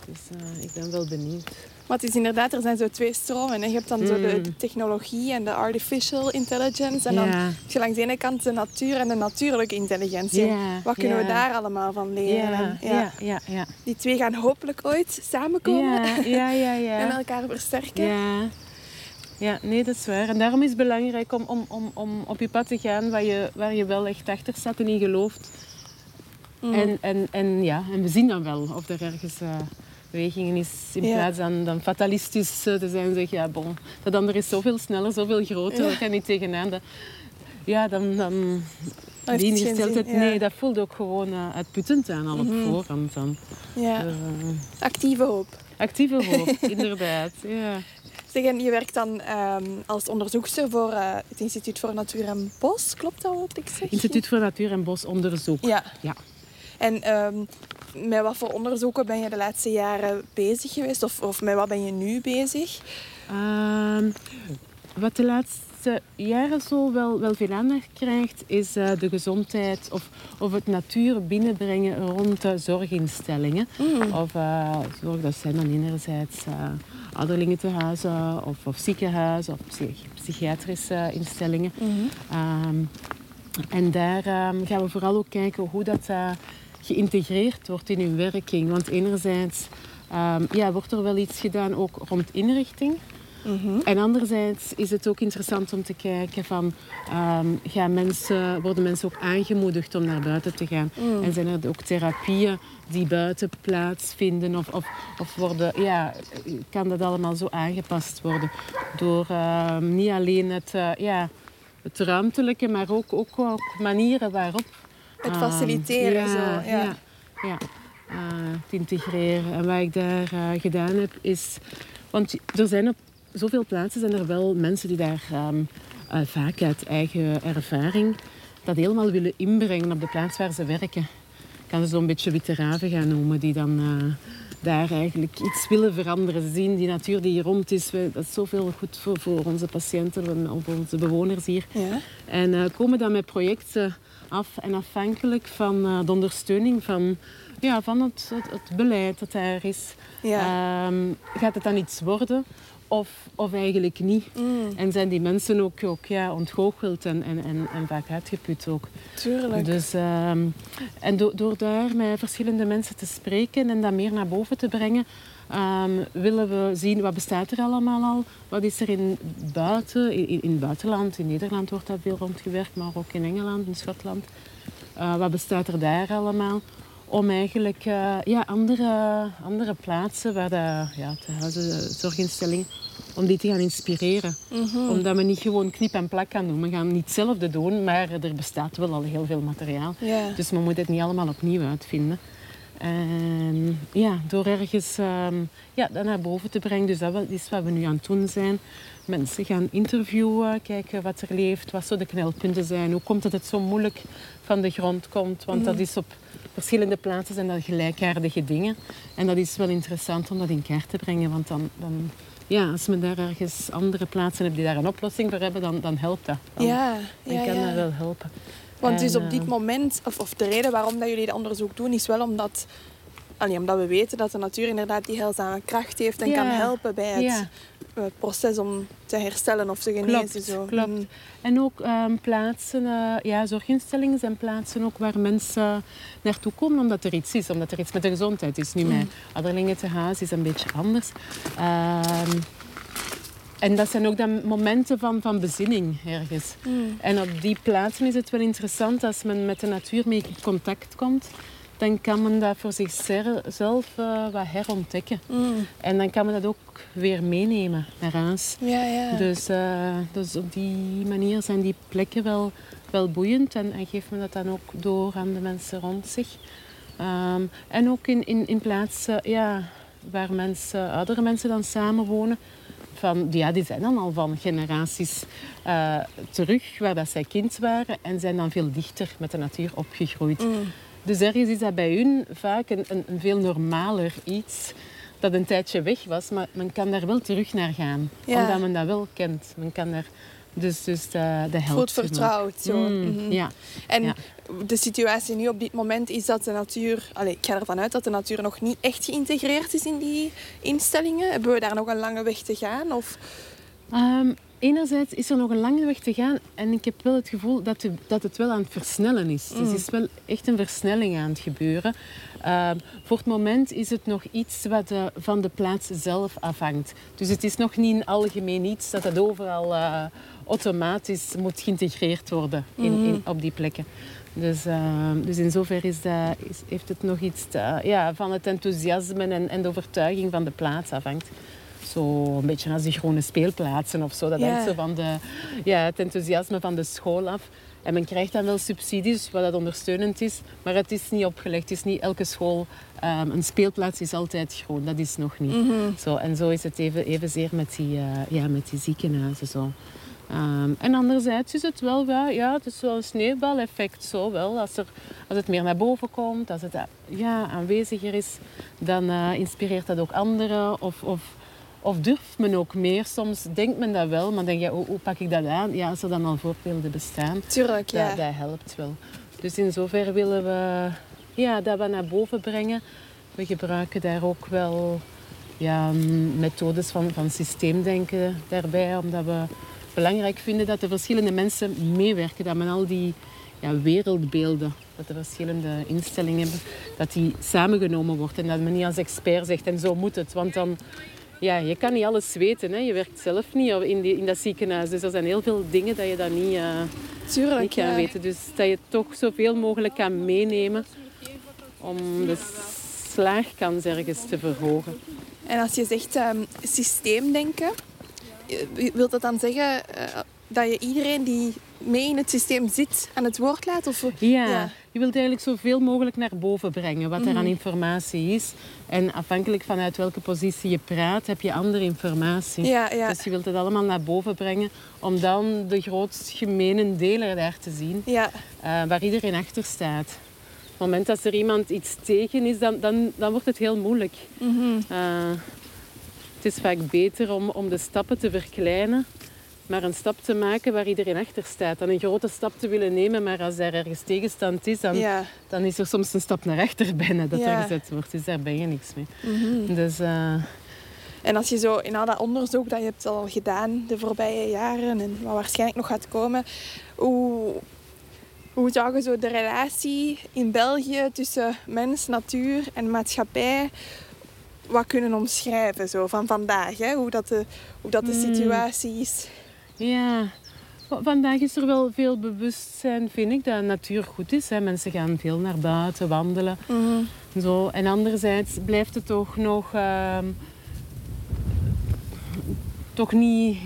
dus eh, ik ben wel benieuwd. Maar het is inderdaad, er zijn zo twee stromen. hè. Je hebt dan zo de, Mm. de technologie en de artificial intelligence. En dan heb je langs de ene kant de natuur en de natuurlijke intelligentie. Ja, Wat kunnen we daar allemaal van leren? Ja, En, ja, ja, ja. Die twee gaan hopelijk ooit samenkomen Ja, ja, ja, ja. en elkaar versterken. Ja. ja, nee, dat is waar. En daarom is het belangrijk om, om, om, om op je pad te gaan waar je, waar je wel echt achter staat en in gelooft. Mm. En, en, en, ja, en we zien dan wel of er ergens eh is, in Ja. plaats dan, dan fatalistisch te zijn en zeggen, ja bon, dat ander is zoveel sneller, zoveel groter, Ja. dat kan niet tegenaan. Dat, ja, dan, dan heeft die ingesteldheid, ja. nee, dat voelt ook gewoon eh, uitputtend aan al op Mhm. voorhand. Dan. Ja, Eh, actieve hoop. actieve hoop, inderdaad. Ja. Zeg, en je werkt dan ehm, als onderzoekster voor eh, het Instituut voor Natuur en Bos. Klopt dat wat ik zeg? Instituut voor Natuur en Bosonderzoek. Ja. Ja. En ehm, met wat voor onderzoeken ben je de laatste jaren bezig geweest? Of, of met wat ben je nu bezig? Ehm, wat de laatste jaren zo wel, wel veel aandacht krijgt, is eh, de gezondheid of, of het natuur binnenbrengen rond de zorginstellingen. Of eh, zorg, dat zijn dan enerzijds uh, ouderlingentehuizen of, of ziekenhuizen of psych- psychiatrische instellingen. Ehm, en daar ehm, gaan we vooral ook kijken hoe dat eh, geïntegreerd wordt in hun werking. Want enerzijds ehm, ja, wordt er wel iets gedaan ook rond inrichting. En anderzijds is het ook interessant om te kijken van, ehm, gaan mensen, worden mensen ook aangemoedigd om naar buiten te gaan? En zijn er ook therapieën die buiten plaatsvinden? Of, of, of worden, ja, kan dat allemaal zo aangepast worden? Door ehm, niet alleen het, eh, ja, het ruimtelijke, maar ook, ook, ook manieren waarop... Het ehm, faciliteren, ja, zo, ja. ja, ja, eh, te integreren. En wat ik daar eh, gedaan heb, is... Want er zijn op zoveel plaatsen zijn er wel mensen die daar ehm, eh, vaak uit eigen ervaring dat helemaal willen inbrengen op de plaats waar ze werken. Ik kan ze zo'n beetje witte raven gaan noemen, die dan eh, daar eigenlijk iets willen veranderen. Ze zien die natuur die hier rond is, we- dat is zoveel goed voor, voor onze patiënten en voor onze bewoners hier. Ja. En komen dan met projecten af en afhankelijk van eh, de ondersteuning van, ja, van het, het, het beleid dat daar is. Ja. Ehm, gaat het dan iets worden of, of eigenlijk niet? Mm, En zijn die mensen ook, ook ja, ontgoocheld en, en, en, en vaak uitgeput ook. tuurlijk. Dus, ehm, en do- door daar met verschillende mensen te spreken en dat meer naar boven te brengen, ehm, willen we zien wat bestaat er allemaal al. Wat is er in, buiten, in, in het buitenland, in Nederland wordt dat veel rondgewerkt, maar ook in Engeland, in Schotland. Eh, wat bestaat er daar allemaal? Om eigenlijk eh, ja, andere, andere plaatsen, waar de, ja, de huizen, zorginstellingen, om die te gaan inspireren. Omdat we niet gewoon knip en plak gaan doen. We gaan niet hetzelfde doen, maar er bestaat wel al heel veel materiaal. Dus we moeten het niet allemaal opnieuw uitvinden. En ja, door ergens ehm, ja, dat naar boven te brengen. Dus dat is wat we nu aan het doen zijn. Mensen gaan interviewen, kijken wat er leeft, wat zo de knelpunten zijn. Hoe komt het dat het zo moeilijk van de grond komt? Want dat is op verschillende plaatsen zijn dat gelijkaardige dingen. En dat is wel interessant om dat in kaart te brengen. Want dan, dan ja, als men daar ergens andere plaatsen hebt die daar een oplossing voor hebben, dan, dan helpt dat. Dan, ja, dan ja, kan ja. dat wel helpen. Want dus En, op dit eh, moment, of, of de reden waarom dat jullie dat onderzoek doen, is wel omdat, allee, omdat we weten dat de natuur inderdaad die heilzame kracht heeft en Ja. kan helpen bij het Ja. eh, proces om te herstellen of te genezen. Klopt, zo. klopt. Mm. En ook ehm, plaatsen, eh, ja, zorginstellingen zijn plaatsen ook waar mensen naartoe komen omdat er iets is, omdat er iets met de gezondheid is. Nu, met Aderlingen te huis is een beetje anders. Ehm, en dat zijn ook dan momenten van, van bezinning ergens. Mm. En op die plaatsen is het wel interessant als men met de natuur mee in contact komt. Dan kan men dat voor zichzelf uh, wat herontdekken. Mm. En dan kan men dat ook weer meenemen naar huis. Ja, ja. Dus, uh, dus op die manier zijn die plekken wel, wel boeiend. En, en geeft men dat dan ook door aan de mensen rond zich. Um, en ook in, in, in plaatsen ja, waar mensen, oudere mensen dan samenwonen. Van, ja, die zijn dan al van generaties uh, terug waar dat zij kind waren. En zijn dan veel dichter met de natuur opgegroeid. Mm. Dus ergens is dat bij hun vaak een, een, een, veel normaler iets dat een tijdje weg was. Maar men kan daar wel terug naar gaan. Ja. Omdat men dat wel kent. Men kan daar dus, dus de, de helpt. Voelt vertrouwd. Zo. Mm, Mhm. Ja. En Ja. de situatie nu op dit moment is dat de natuur... Allee, ik ga ervan uit dat de natuur nog niet echt geïntegreerd is in die instellingen. Hebben we daar nog een lange weg te gaan? Of... Ehm, enerzijds is er nog een lange weg te gaan en ik heb wel het gevoel dat, de- dat het wel aan het versnellen is. Dus er is wel echt een versnelling aan het gebeuren. Ehm, voor het moment is het nog iets wat eh, van de plaats zelf afhangt. Dus het is nog niet een algemeen iets dat het overal eh, automatisch moet geïntegreerd worden in, in, op die plekken. Dus, ehm, dus in zoverre is dat, is, heeft het nog iets te- ja, van het enthousiasme en, en de overtuiging van de plaats afhangt. Zo een beetje als die groene speelplaatsen of zo. Dat hangt zo van de, ja, het enthousiasme van de school af. En men krijgt dan wel subsidies, wat dat ondersteunend is. Maar het is niet opgelegd. Het is niet elke school... ehm, een speelplaats is altijd groen. Dat is nog niet. Zo, en zo is het even, evenzeer met die, eh, ja, met die ziekenhuizen. Zo. Ehm, en anderzijds is het wel, wel- ja, het is wel een sneeuwbaleffect. Zo wel. Als, er, als het meer naar boven komt, als het eh, ja, aanweziger is, dan eh, inspireert dat ook anderen. Of, of, of durft men ook meer. Soms denkt men dat wel, maar denk je, hoe, hoe pak ik dat aan? Ja, als er dan al voorbeelden bestaan, Tuurlijk, ja. dat, dat helpt wel. Dus in zoverre willen we ja, dat we naar boven brengen. We gebruiken daar ook wel ja, methodes van, van systeemdenken daarbij, omdat we belangrijk vinden dat de verschillende mensen meewerken. Dat men al die ja, wereldbeelden, dat de verschillende instellingen hebben, dat die samengenomen wordt. En dat men niet als expert zegt, en zo moet het. Want dan, ja, je kan niet alles weten. Hè. Je werkt zelf niet in, die, in dat ziekenhuis. Dus er zijn heel veel dingen dat je dan niet... Tuurlijk, niet kan ja. weten. Dus dat je toch zoveel mogelijk kan meenemen om de slaagkans ergens te verhogen. En als je zegt ehm, systeemdenken, eh, wil dat dan zeggen eh, dat je iedereen die mee in het systeem zit aan het woord laat? Of, Ja, Ja. je wilt eigenlijk zoveel mogelijk naar boven brengen wat er aan informatie is. En afhankelijk vanuit welke positie je praat, heb je andere informatie. Ja, ja. Dus je wilt het allemaal naar boven brengen om dan de grootst gemene deler daar te zien. ja. eh, waar iedereen achter staat. Op het moment dat er iemand iets tegen is, dan, dan, dan wordt het heel moeilijk. Eh, het is vaak beter om, om de stappen te verkleinen, maar een stap te maken waar iedereen achter staat. Dan een grote stap te willen nemen, maar als er ergens tegenstand is, dan, ja. dan is er soms een stap naar achter bijna dat Ja. er gezet wordt. Dus daar ben je niks mee. Dus eh, En als je zo in al dat onderzoek dat je hebt al gedaan de voorbije jaren en wat waarschijnlijk nog gaat komen, hoe, hoe zou je zo de relatie in België tussen mens, natuur en maatschappij wat kunnen omschrijven zo, van vandaag? Hè? Hoe, dat de, hoe dat de situatie is. ja, vandaag is er wel veel bewustzijn, vind ik, dat natuur goed is. Hè. Mensen gaan veel naar buiten wandelen. Zo. En anderzijds blijft het toch nog... ehm, toch niet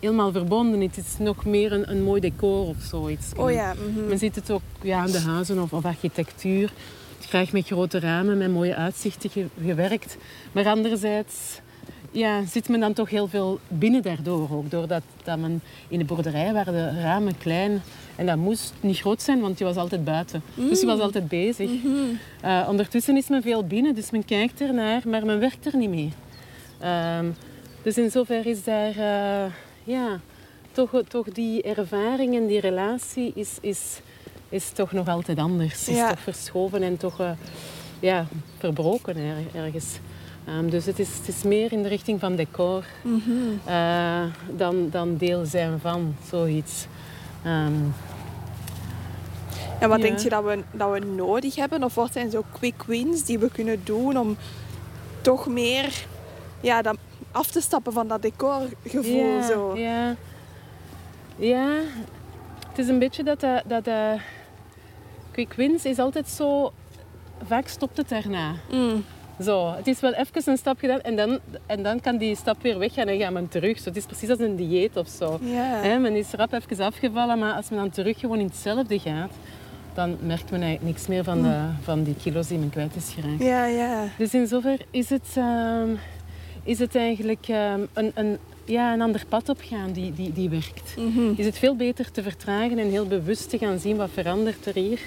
helemaal verbonden. Het is nog meer een, een mooi decor of zoiets. Oh ja. mhm. Men ziet het ook ja, aan de huizen of, of architectuur. Graag met grote ramen, met mooie uitzichten ge- gewerkt. Maar anderzijds ja, zit men dan toch heel veel binnen daardoor ook. Doordat dat men in de boerderij waren de ramen klein. En dat moest niet groot zijn, want je was altijd buiten. Dus je was altijd bezig. Eh, ondertussen is men veel binnen, dus men kijkt ernaar, maar men werkt er niet mee. Ehm, dus in zoverre is daar... eh, ja, toch, toch die ervaring en die relatie is, is, is toch nog altijd anders. Is toch verschoven en toch eh, ja, verbroken er- ergens. Ehm, dus het is, het is meer in de richting van decor eh, dan, dan deel zijn van zoiets. Ehm, En wat Ja. denk je dat we, dat we nodig hebben? Of wat zijn zo quick wins die we kunnen doen om toch meer ja, dat af te stappen van dat decorgevoel. ja, zo. Ja. ja, het is een beetje dat... dat, dat eh, quick wins is altijd zo... Vaak stopt het daarna. Mm. Zo, het is wel even een stap gedaan en dan, en dan kan die stap weer weggaan en gaat men terug. Zo, het is precies als een dieet of zo. Hè, men is rap even afgevallen, maar als men dan terug gewoon in hetzelfde gaat, dan merkt men eigenlijk niks meer van, de, van die kilo's die men kwijt is geraakt. ja, ja. Dus in zover is het, ehm, is het eigenlijk ehm, een, een, ja, een ander pad opgaan die, die, die werkt. Mhm. Is het veel beter te vertragen en heel bewust te gaan zien wat verandert er hier.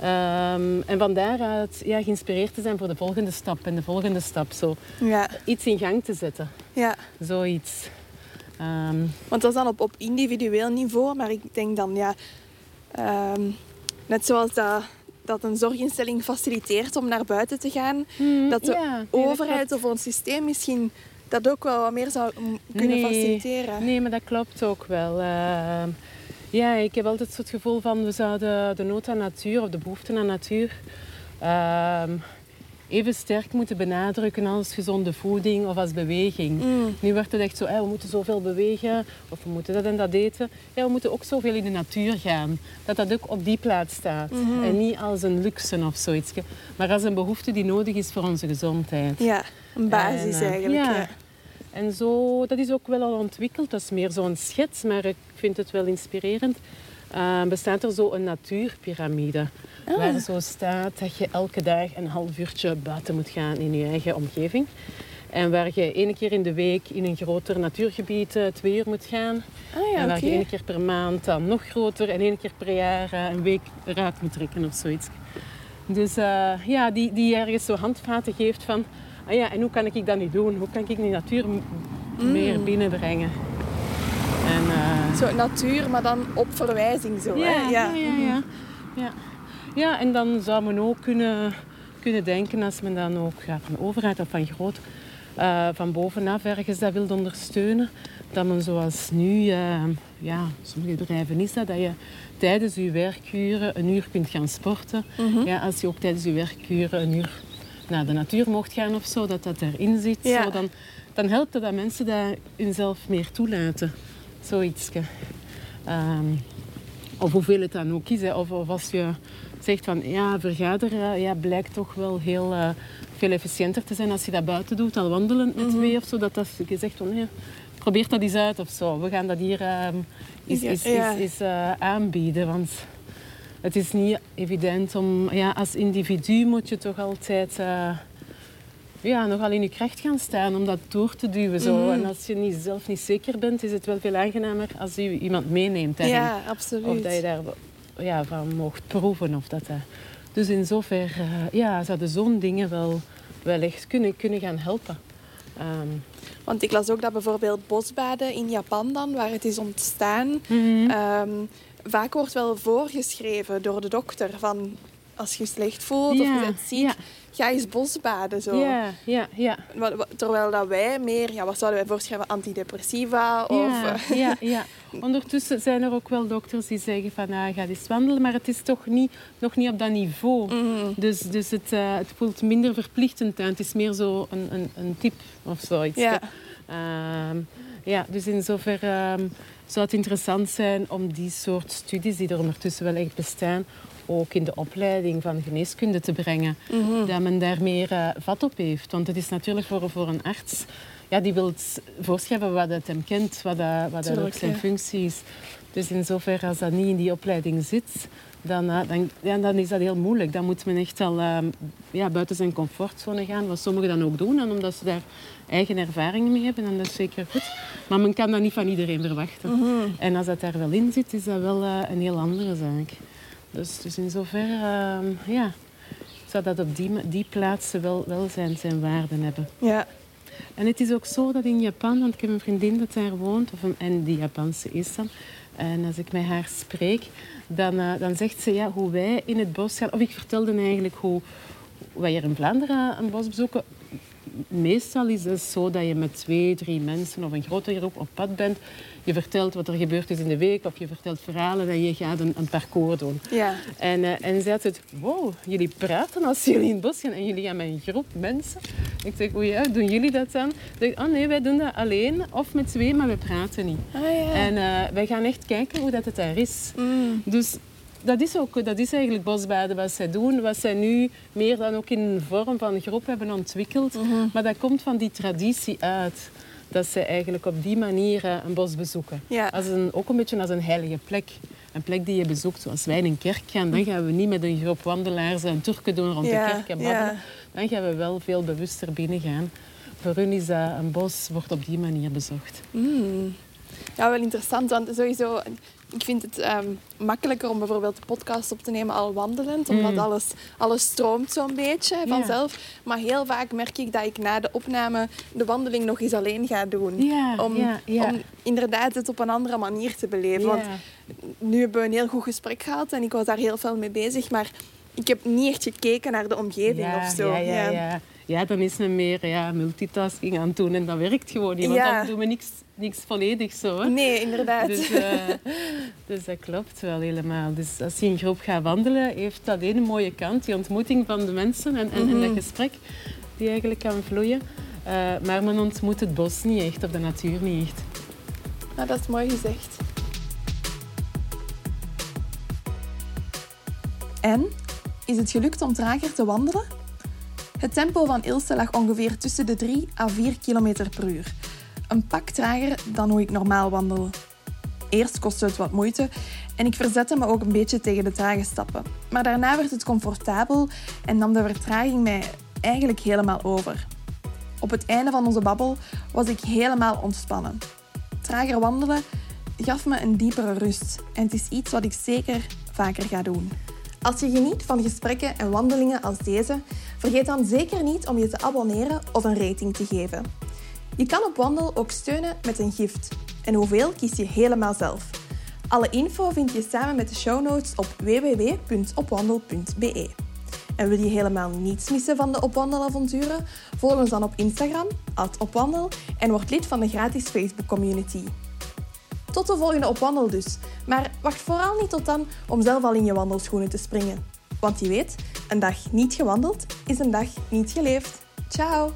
Ehm, en van daaruit ja, geïnspireerd te zijn voor de volgende stap en de volgende stap. Zo ja, iets in gang te zetten. ja. Zoiets. Ehm, Want dat is dan op, op individueel niveau, maar ik denk dan, ja, ehm, net zoals dat, dat een zorginstelling faciliteert om naar buiten te gaan, dat de ja, nee, dat overheid of ons systeem misschien dat ook wel wat meer zou kunnen Nee, faciliteren. Nee, maar dat klopt ook wel. Ja, ik heb altijd zo het gevoel van we zouden de nood aan natuur of de behoefte aan natuur ehm, even sterk moeten benadrukken als gezonde voeding of als beweging. Mm. Nu wordt het echt zo, we moeten zoveel bewegen of we moeten dat en dat eten. Ja, we moeten ook zoveel in de natuur gaan. Dat dat ook op die plaats staat. Mhm. En niet als een luxe of zoiets. Maar als een behoefte die nodig is voor onze gezondheid. Ja, een basis En, eh, eigenlijk. ja. Ja. En zo, dat is ook wel al ontwikkeld. Dat is meer zo'n schets, maar ik vind het wel inspirerend. Eh, bestaat er zo een natuurpyramide. Ah. Waar zo staat dat je elke dag een half uurtje buiten moet gaan in je eigen omgeving. En waar je één keer in de week in een groter natuurgebied eh, twee uur moet gaan. Ah ja, en waar je één keer per maand dan nog groter en één keer per jaar eh, een week eruit moet trekken of zoiets. Dus eh, ja, die, die ergens zo handvaten geeft van... Ah ja, en hoe kan ik dat nu doen? Hoe kan ik die natuur m- meer binnenbrengen? En, Zo natuur, maar dan op verwijzing zo. ja, hè? ja, ja, ja, ja. Ja, en dan zou men ook kunnen, kunnen denken als men dan ook ja, van de overheid of van groot, eh, van bovenaf ergens dat wil ondersteunen, dat men zoals nu, eh, ja, sommige bedrijven is dat, dat je tijdens je werkuren een uur kunt gaan sporten. Mhm. Ja, als je ook tijdens je werkuren een uur naar de natuur mocht gaan of zo, dat dat erin zit, Ja. zo, dan, dan helpt het dat mensen dat hunzelf meer toelaten. Zoiets. Ehm, of hoeveel het dan ook is. Hè. Of, of als je zegt van ja, vergaderen ja, blijkt toch wel heel eh, veel efficiënter te zijn als je dat buiten doet, al wandelend met twee of zo. Dat, dat je zegt van ja, probeer dat eens uit of zo. We gaan dat hier eens, ja. eens, eens, eh, aanbieden. Want het is niet evident om... Ja, als individu moet je toch altijd... eh, ja, nogal in je kracht gaan staan om dat door te duwen. Zo. Mhm. En als je niet, zelf niet zeker bent, is het wel veel aangenamer als je iemand meeneemt. daarin. Ja, absoluut. Of dat je daar ja, van mocht proeven. Of dat, dat. Dus in zover eh, ja, zouden zo'n dingen wel, wel echt kunnen, kunnen gaan helpen. Ehm, Want ik las ook dat bijvoorbeeld bosbaden in Japan dan, waar het is ontstaan, Mhm. ehm, vaak wordt wel voorgeschreven door de dokter van als je je slecht voelt of je bent ziek, ja. Ga eens bosbaden. Zo. ja, ja, ja. Terwijl dat wij meer, ja, wat zouden wij voorschrijven, antidepressiva of... Ja, eh, ja, ja. Ondertussen zijn er ook wel dokters die zeggen van ah, ga eens wandelen, maar het is toch niet, nog niet op dat niveau. Mhm. Dus, dus het, eh, het voelt minder verplichtend aan. Het is meer zo een, een, een tip of zoiets. Ja. Ehm, ja, dus in zover ehm, zou het interessant zijn om die soort studies die er ondertussen wel echt bestaan, ook in de opleiding van geneeskunde te brengen. Mhm. Dat men daar meer eh, vat op heeft. Want het is natuurlijk voor, voor een arts, ja, die wil voorschrijven wat het hem kent, wat, dat, wat dat ook zijn ja. functie is. Dus in zover als dat niet in die opleiding zit, dan, eh, dan, ja, dan is dat heel moeilijk. Dan moet men echt al ehm, ja, buiten zijn comfortzone gaan, wat sommigen dan ook doen, en omdat ze daar eigen ervaringen mee hebben, en dat is zeker goed. Maar men kan dat niet van iedereen verwachten. Mhm. En als dat daar wel in zit, is dat wel eh, een heel andere zaak. Dus, dus in zover, ehm, ja, zou dat op die, die plaatsen wel, wel zijn, zijn waarden hebben. Ja. En het is ook zo dat in Japan, want ik heb een vriendin dat daar woont, of een, en die Japanse is dan. En als ik met haar spreek, dan, eh, dan zegt ze ja, hoe wij in het bos gaan. Of ik vertelde eigenlijk hoe wij hier in Vlaanderen een bos bezoeken. Meestal is het zo dat je met twee, drie mensen of een grote groep op pad bent. Je vertelt wat er gebeurd is in de week of je vertelt verhalen en je gaat een, een parcours doen. Ja. En, uh, en zij had het, wow, jullie praten als jullie in het bos gaan en jullie gaan met een groep mensen. Ik zeg, oei, ja, doen jullie dat dan? Ik zeg, oh nee, wij doen dat alleen of met twee, maar we praten niet. Ah, ja. En uh, wij gaan echt kijken hoe dat het daar is. Mm. Dus dat is, ook, dat is eigenlijk bosbaden wat zij doen. Wat zij nu meer dan ook in een vorm van groep hebben ontwikkeld. Mhm. Maar dat komt van die traditie uit. Dat ze eigenlijk op die manier uh, een bos bezoeken. Ja. Als een, ook een beetje als een heilige plek. Een plek die je bezoekt. Zoals wij in een kerk gaan, dan gaan we niet met een groep wandelaars en turken doen rond Ja, de kerk en babbelen. ja. Dan gaan we wel veel bewuster binnen gaan. Voor hun is dat een bos wordt op die manier bezocht. Mm. Ja, wel interessant, want sowieso, ik vind het ehm, makkelijker om bijvoorbeeld de podcast op te nemen al wandelend, omdat Mm. alles, alles stroomt zo'n beetje vanzelf. Maar heel vaak merk ik dat ik na de opname de wandeling nog eens alleen ga doen. Om, om inderdaad het op een andere manier te beleven. Want nu hebben we een heel goed gesprek gehad en ik was daar heel veel mee bezig, maar ik heb niet echt gekeken naar de omgeving of zo. Ja, ja, dan is men meer ja, multitasking aan het doen en dat werkt gewoon niet. Want Ja. dan doen we niks, niks volledig zo. Hè? Nee, inderdaad. Dus, eh, dus dat klopt wel helemaal. Dus als je in groep gaat wandelen, heeft dat een mooie kant. Die ontmoeting van de mensen en, en, en dat gesprek die eigenlijk kan vloeien. Eh, maar men ontmoet het bos niet echt, of de natuur niet echt. Nou, dat is mooi gezegd. En? Is het gelukt om trager te wandelen? Het tempo van Ilse lag ongeveer tussen de 3 à 4 km per uur. Een pak trager dan hoe ik normaal wandel. Eerst kostte het wat moeite en ik verzette me ook een beetje tegen de trage stappen. Maar daarna werd het comfortabel en nam de vertraging mij eigenlijk helemaal over. Op het einde van onze babbel was ik helemaal ontspannen. Trager wandelen gaf me een diepere rust en het is iets wat ik zeker vaker ga doen. Als je geniet van gesprekken en wandelingen als deze, vergeet dan zeker niet om je te abonneren of een rating te geven. Je kan op Wandel ook steunen met een gift. En hoeveel kies je helemaal zelf. Alle info vind je samen met de show notes op www.opwandel.be. En wil je helemaal niets missen van de Opwandelavonturen? Volg ons dan op Instagram, opwandel, en word lid van de gratis Facebook community. Tot de volgende Opwandel dus. Maar wacht vooral niet tot dan om zelf al in je wandelschoenen te springen. Want je weet, een dag niet gewandeld is een dag niet geleefd. Ciao!